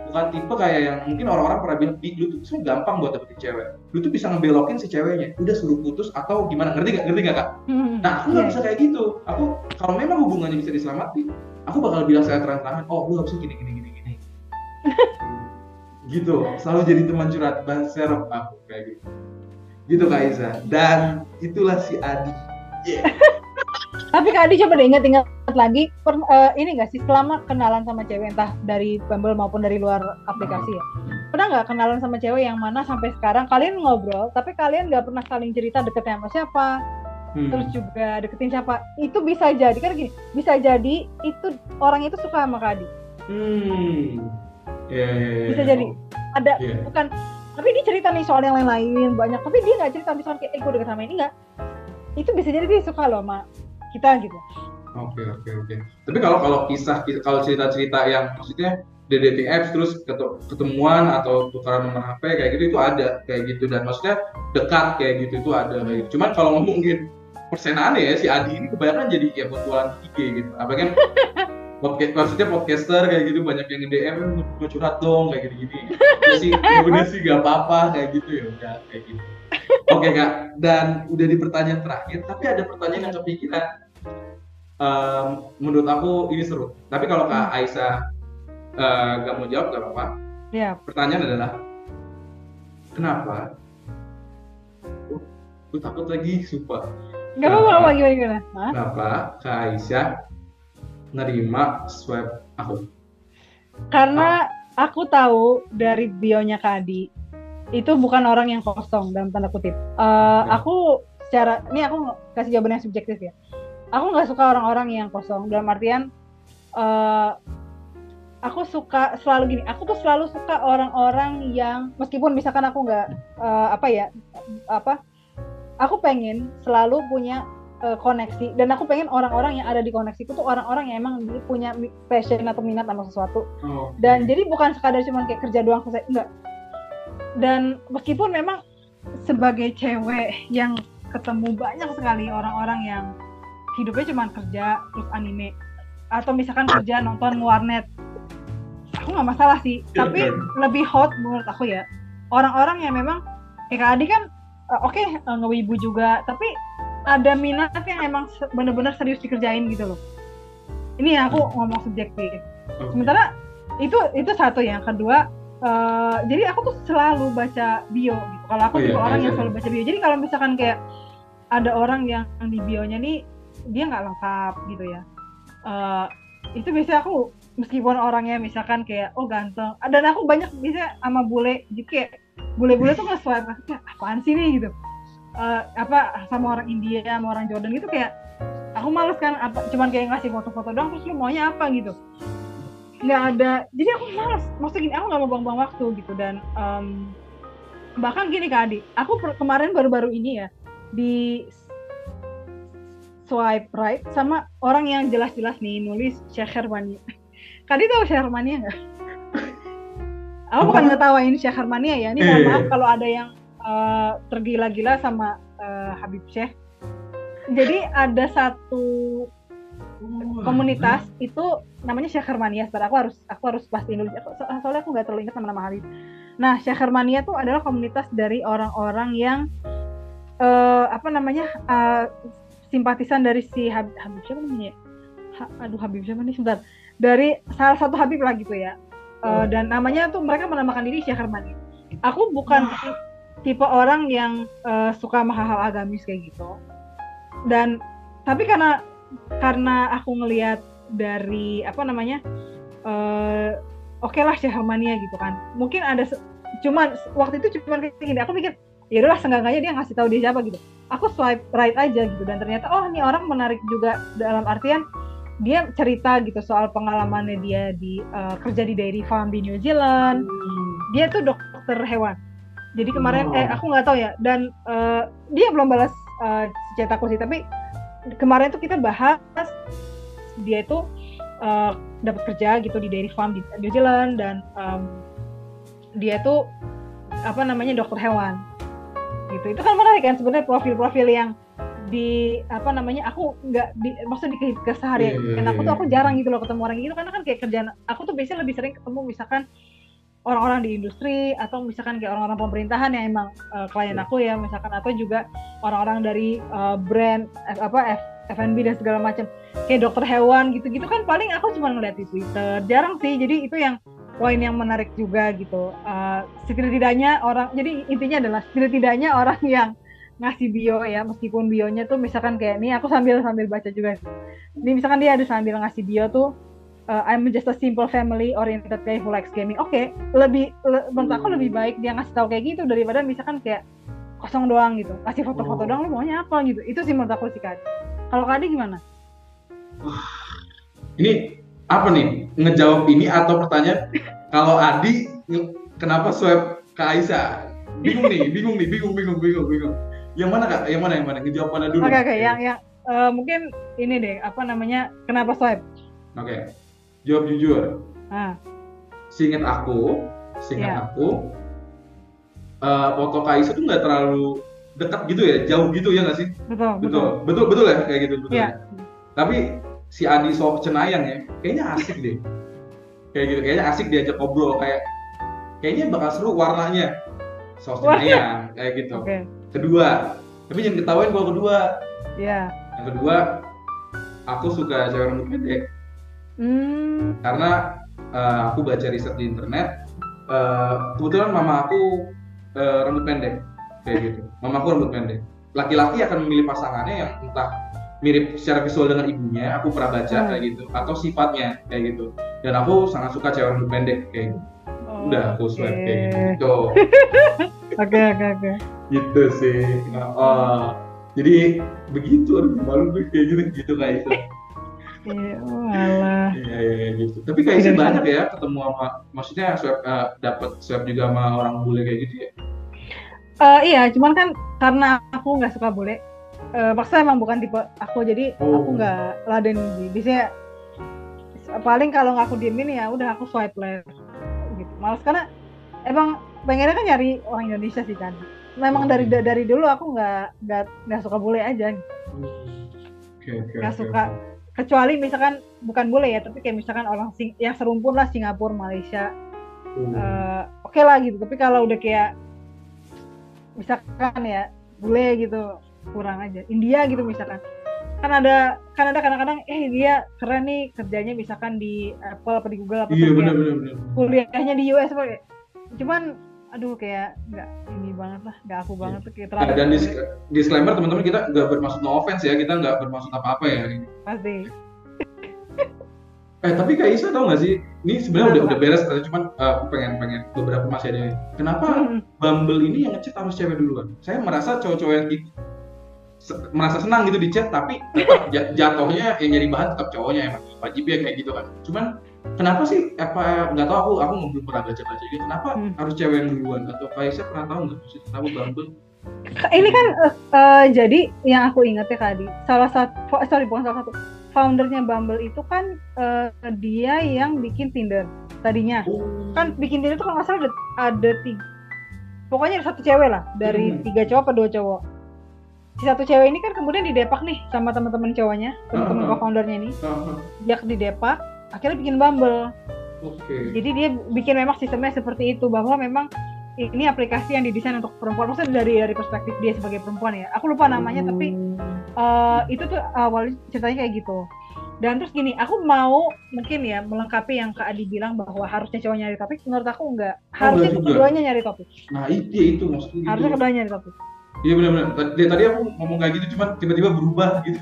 bukan tipe kayak yang mungkin orang-orang pernah bilang lu tuh sebenarnya gampang buat dapetin cewek. Lu tuh bisa ngebelokin si ceweknya. Udah suruh putus atau gimana? Ngerti gak ngerti gak kak? Hmm. nah aku nggak yeah. bisa kayak gitu. Aku kalau memang hubungannya bisa diselamatin aku bakal bilang saya terang-terangan oh lu harusnya gini gini gini gini gitu selalu jadi teman curhat ban serap aku kayak gitu gitu kak Iza dan itulah si Adi yeah. Tapi Kak Adi coba deh ingat-ingat lagi per, uh, ini gak sih selama kenalan sama cewek entah dari Bumble maupun dari luar aplikasi ya. Pernah nggak kenalan sama cewek yang mana sampai sekarang kalian ngobrol tapi kalian nggak pernah saling cerita deketnya sama siapa? Hmm. Terus juga deketin siapa? Itu bisa jadi kan gini, bisa jadi itu orang itu suka sama Kak Adi. Hmm. Yeah, yeah, yeah. Bisa jadi ada yeah. bukan tapi dia cerita nih soal yang lain-lain banyak tapi dia nggak cerita misalnya kayak eh gue deket sama ini nggak itu bisa jadi dia suka loh sama kita gitu. Oke oke oke. Tapi kalau kalau kisah kalau cerita-cerita yang maksudnya di dating apps terus ketemuan atau tukaran nomor HP kayak gitu itu ada kayak gitu dan maksudnya dekat kayak gitu itu ada kayak gitu. Cuman kalau ngomongin persenaan ya si Adi ini kebanyakan jadi ya buat jualan IG gitu. Apa kan podcast maksudnya podcaster kayak gitu banyak yang DM gue curhat dong kayak gini ya sih ya udah sih gak apa-apa kayak gitu ya udah kayak gitu Oke kak, dan udah di pertanyaan terakhir, tapi ada pertanyaan yang kepikiran. Um, menurut aku ini seru. Tapi kalau kak Aisyah uh, gak mau jawab gak apa-apa. Iya. Pertanyaan adalah, kenapa? Oh, gue takut lagi, sumpah. Gak apa-apa, gimana gimana? Kenapa kak Aisyah nerima swab aku? Karena ah. aku tahu dari bionya Kak Adi, itu bukan orang yang kosong dalam tanda kutip. Uh, Aku secara ini aku kasih jawaban yang subjektif ya. Aku nggak suka orang-orang yang kosong dalam artian uh, aku suka selalu gini. Aku tuh selalu suka orang-orang yang meskipun misalkan aku nggak uh, apa ya apa, aku pengen selalu punya uh, koneksi dan aku pengen orang-orang yang ada di koneksiku tuh orang-orang yang emang punya passion atau minat sama sesuatu. Oh. Dan jadi bukan sekadar cuma kayak kerja doang selesai enggak dan meskipun memang sebagai cewek yang ketemu banyak sekali orang-orang yang hidupnya cuma kerja terus anime atau misalkan kerja nonton warnet aku nggak masalah sih tapi lebih hot menurut aku ya orang-orang yang memang kayak Adi kan uh, oke okay, uh, ngewibu juga tapi ada minat yang emang bener-bener serius dikerjain gitu loh ini ya aku ngomong subjektif sementara itu itu satu yang kedua uh, jadi aku tuh selalu baca bio gitu. Kalau aku oh, iya, orang iya, yang iya. selalu baca bio. Jadi kalau misalkan kayak ada orang yang di bionya nih dia nggak lengkap gitu ya. Uh, itu biasanya aku meskipun orangnya misalkan kayak oh ganteng dan aku banyak bisa sama bule jadi kayak bule-bule tuh nggak swipe kayak apaan sih nih gitu uh, apa sama orang India sama orang Jordan gitu kayak aku males kan apa cuman kayak ngasih foto-foto doang terus lu maunya apa gitu. Nggak ada jadi aku malas maksudnya gini aku nggak mau buang-buang waktu gitu dan um, bahkan gini kak Adi aku kemarin baru-baru ini ya di swipe right sama orang yang jelas-jelas nih nulis Syahrmania Kadi tahu Syahrmania nggak? aku bukan ngetawain Syahrmania ya ini mohon maaf kalau ada yang uh, tergila-gila sama uh, Habib Syekh jadi ada satu komunitas itu namanya Syahrmania Aku harus aku harus pasti dulu so, soalnya aku nggak terlalu ingat nama-nama Habib. Nah, Syahrmania itu adalah komunitas dari orang-orang yang uh, apa namanya uh, simpatisan dari si Habib, Habib siapa namanya? Ha, aduh Habib siapa nih sebentar. Dari salah satu Habib lah gitu ya. Uh, dan namanya tuh mereka menamakan diri Syahrmania. Aku bukan tipe orang yang uh, suka sama hal-hal agamis kayak gitu. Dan tapi karena karena aku ngelihat dari apa namanya uh, oke okay lah Syahmania gitu kan. Mungkin ada cuman waktu itu cuman kayak gini aku mikir ya udahlah seenggaknya dia ngasih tahu dia siapa gitu. Aku swipe right aja gitu dan ternyata oh ini orang menarik juga. Dalam artian dia cerita gitu soal pengalamannya dia di uh, kerja di dairy farm di New Zealand. Hmm. dia tuh dokter hewan jadi kemarin oh. eh aku nggak tahu ya dan uh, dia belum balas uh, chat aku sih tapi kemarin tuh kita bahas dia itu uh, dapat kerja gitu di dairy farm di New Zealand dan um, dia tuh apa namanya dokter hewan gitu itu kan menarik kan sebenarnya profil-profil yang di apa namanya aku nggak di maksudnya di keseharian yeah, yeah, yeah. aku tuh aku jarang gitu loh ketemu orang gitu karena kan kayak kerjaan aku tuh biasanya lebih sering ketemu misalkan orang-orang di industri atau misalkan kayak orang-orang pemerintahan yang emang uh, klien yeah. aku ya misalkan atau juga orang-orang dari uh, brand F, apa F, F&B dan segala macam kayak dokter hewan gitu-gitu kan paling aku cuma ngeliat di Twitter jarang sih jadi itu yang poin yang menarik juga gitu. Uh, setidaknya orang, jadi intinya adalah setidaknya orang yang ngasih bio ya, meskipun bionya tuh misalkan kayak ini aku sambil sambil baca juga. Ini misalkan dia ada sambil ngasih bio tuh uh, I'm just a simple family oriented guy who likes gaming. Oke, okay, lebih le, menurut aku lebih baik dia ngasih tahu kayak gitu daripada misalkan kayak kosong doang gitu. Kasih foto-foto oh. doang lu maunya apa gitu. Itu sih menurut aku sih Kak. Kalau Kak gimana? Ini apa nih ngejawab ini atau pertanyaan kalau Adi kenapa swipe ke Aisyah bingung nih bingung nih bingung bingung bingung bingung yang mana kak yang mana yang mana ngejawab mana dulu oke okay, oke okay. yang yang uh, mungkin ini deh apa namanya kenapa swipe oke okay. Jawab jujur ah. Seingat aku seingat yeah. aku uh, foto Kak Aisyah tuh nggak terlalu dekat gitu ya jauh gitu ya nggak sih betul betul betul betul, betul ya kayak gitu betul yeah. ya? tapi si Adi so Cenayang ya kayaknya asik deh kayak gitu kayaknya asik diajak ngobrol kayak kayaknya bakal seru warnanya so Cenayang kayak gitu okay. kedua tapi jangan ketahuin kalau kedua Iya. Yeah. yang kedua aku suka cewek rambut pendek mm. karena uh, aku baca riset di internet uh, kebetulan mama aku uh, rambut pendek kayak gitu. Mama aku rambut pendek. Laki-laki akan memilih pasangannya yang entah mirip secara visual dengan ibunya aku pernah baca hmm. kayak gitu atau sifatnya kayak gitu. Dan aku sangat suka cewek rambut pendek kayak gitu. Oh, udah aku swipe okay. kayak gitu. Oke oke oke. Gitu sih. Nah, oh, jadi begitu aduh malu gue kayak gitu gitu kayak itu Iya, oh. Iya, iya, iya, gitu. Tapi kayaknya banyak ya ketemu sama, maksudnya swab uh, dapat swab juga sama orang bule kayak gitu ya? Uh, iya, cuman kan karena aku nggak suka bule, uh, maksudnya emang bukan tipe aku jadi oh. aku nggak laden biasanya paling kalau nggak aku diemin ya udah aku swipe left gitu malas karena emang pengennya kan nyari orang Indonesia sih kan memang dari hmm. dari dulu aku nggak nggak nggak suka bule aja gitu. okay, okay, nggak okay, suka kecuali misalkan bukan bule ya tapi kayak misalkan orang sing yang serumpun lah Singapura Malaysia hmm. uh, oke okay lah gitu. Tapi kalau udah kayak misalkan ya bule gitu kurang aja. India gitu misalkan. Kan ada kan ada kadang-kadang eh dia keren nih kerjanya misalkan di Apple apa di Google apa iya kuliahnya di US apa cuman aduh kayak nggak ini banget lah nggak aku banget tuh kayak terlalu dan dis disclaimer teman-teman kita nggak bermaksud no offense ya kita nggak bermaksud apa-apa ya. Pasti. Eh tapi kayak Isa tau gak sih ini sebenarnya udah udah beres tapi cuman uh, pengen pengen beberapa masih ada. Kenapa hmm. Bumble ini yang ngechat harus cewek duluan? Saya merasa cowok-cowok yang merasa senang gitu di chat tapi tetap jatuhnya yang jadi bahan tetap cowoknya emang wajib ya kayak gitu kan. Cuman kenapa sih apa nggak tahu aku aku belum pernah baca baca gitu kenapa hmm. harus cewek yang duluan atau Kaisa pernah tahu nggak sih kenapa Bumble ini kan uh, uh, jadi yang aku ingat ya tadi salah satu sorry bukan salah satu foundernya Bumble itu kan uh, dia yang bikin Tinder tadinya oh. kan bikin Tinder itu kalau nggak salah ada, ada tiga pokoknya ada satu cewek lah dari hmm. tiga cowok atau dua cowok si satu cewek ini kan kemudian didepak nih sama teman-teman cowoknya teman-teman uh -huh. co-foundernya ini uh -huh. dia didepak akhirnya bikin Bumble. Okay. jadi dia bikin memang sistemnya seperti itu bahwa memang ini aplikasi yang didesain untuk perempuan. Maksudnya dari dari perspektif dia sebagai perempuan ya. Aku lupa namanya uh. tapi uh, itu tuh awalnya ceritanya kayak gitu. Dan terus gini aku mau mungkin ya melengkapi yang kak Adi bilang bahwa harusnya cowok nyari topik. Menurut aku enggak. Oh, harusnya oh, keduanya nyari topik. Nah itu ya itu maksudnya gitu. harusnya keduanya nyari topik. Iya benar-benar. Tadi, tadi aku ngomong kayak gitu cuman tiba-tiba berubah gitu.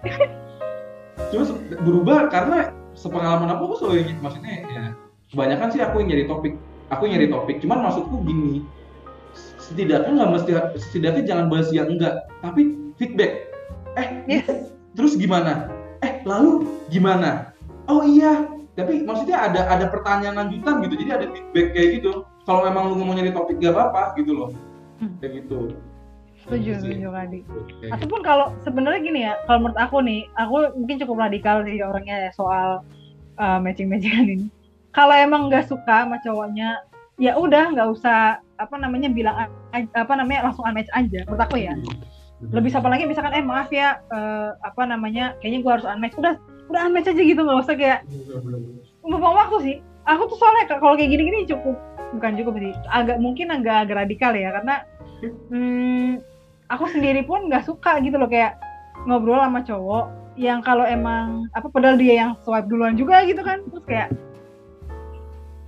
Cuma berubah karena sepengalaman aku aku selalu ingin maksudnya ya kebanyakan sih aku yang nyari topik aku yang nyari topik. Cuman maksudku gini setidaknya nggak mesti setidaknya jangan bahas yang enggak tapi feedback. Eh yes. terus gimana? Eh lalu gimana? Oh iya tapi maksudnya ada ada pertanyaan lanjutan gitu jadi ada feedback kayak gitu. Kalau memang lu mau nyari topik gak apa-apa gitu loh. Hmm. kayak gitu setuju setuju Kadi okay. ataupun kalau sebenarnya gini ya kalau menurut aku nih aku mungkin cukup radikal sih orangnya soal uh, matching matchingan ini. Kalau emang nggak suka sama cowoknya ya udah nggak usah apa namanya bilang apa namanya langsung unmatch aja menurut aku ya. Hmm lebih siapa lagi? Misalkan eh maaf ya uh, apa namanya kayaknya gue harus unmatch. Udah udah unmatch aja gitu nggak usah kayak buang waktu sih. Aku tuh soalnya kalau kayak gini-gini cukup bukan cukup sih agak mungkin agak agak radikal ya karena hmm, aku sendiri pun nggak suka gitu loh kayak ngobrol sama cowok yang kalau emang apa padahal dia yang swipe duluan juga gitu kan. Terus kayak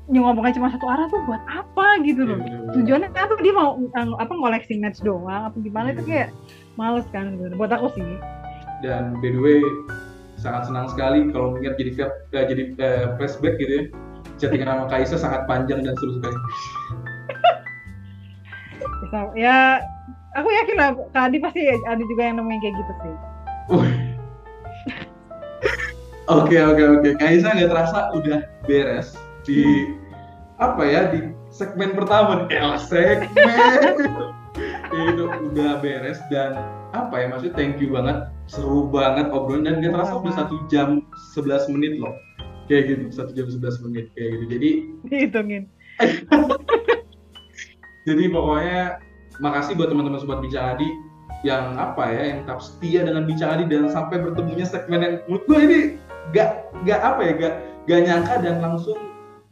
ngomongnya cuma satu arah tuh buat apa gitu loh. Iya, tujuannya apa? Dia mau apa ngoleksi match doang apa gimana? Itu kayak males kan gitu. buat aku sih. Dan by the way sangat senang sekali kalau mengingat jadi uh, jadi uh, flashback gitu ya. Chattingan sama Kaisa sangat panjang dan seru sekali. Ya aku yakin lah Kak Adi pasti ada juga yang nemuin kayak gitu sih. Oke oke oke, Kaisa nggak terasa udah beres di apa ya di segmen pertama. Nih, segmen. Itu udah beres dan apa ya maksudnya thank you banget. Seru banget obrolan dan gak terasa udah satu jam 11 menit loh. Kayak gitu satu jam 11 menit kayak gitu. Jadi dihitungin. Jadi pokoknya makasih buat teman-teman sobat bicara Adi yang apa ya yang tetap setia dengan bicara Adi dan sampai bertemunya segmen yang menurut gue ini gak gak apa ya gak gak nyangka dan langsung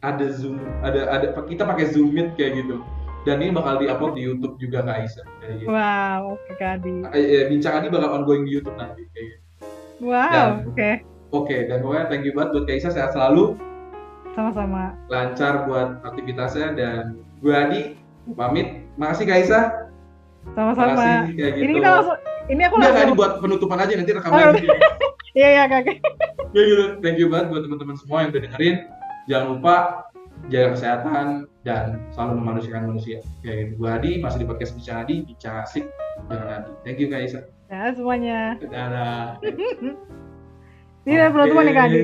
ada zoom ada ada kita pakai zoom meet kayak gitu dan ini bakal di-upload di YouTube juga Kak Aisyah. Gitu. Wow, oke okay, Kak Adi. Eh, bincang Adi bakal ongoing di YouTube nanti kayak gitu. Wow, oke. Okay. Oke, okay, dan pokoknya thank you banget buat Kak Aisyah, sehat selalu. Sama-sama. Lancar buat aktivitasnya dan gue Adi pamit. Makasih Kak Aisyah. Sama-sama. Makasih, kayak gitu. Ini kita langsung ini aku langsung. Ini buat penutupan aja nanti rekaman. Oh, iya iya Kak. Ya gitu. Thank you banget buat teman-teman semua yang udah dengerin. Jangan lupa jaga kesehatan dan selalu memanusiakan manusia. Kayak gitu. Gue Adi, masih di podcast Bicara Adi, Bicara Asik dengan Adi. Thank you Kak Isa. Ya semuanya. Dadah. Ini okay. penutupan nih Kak Adi.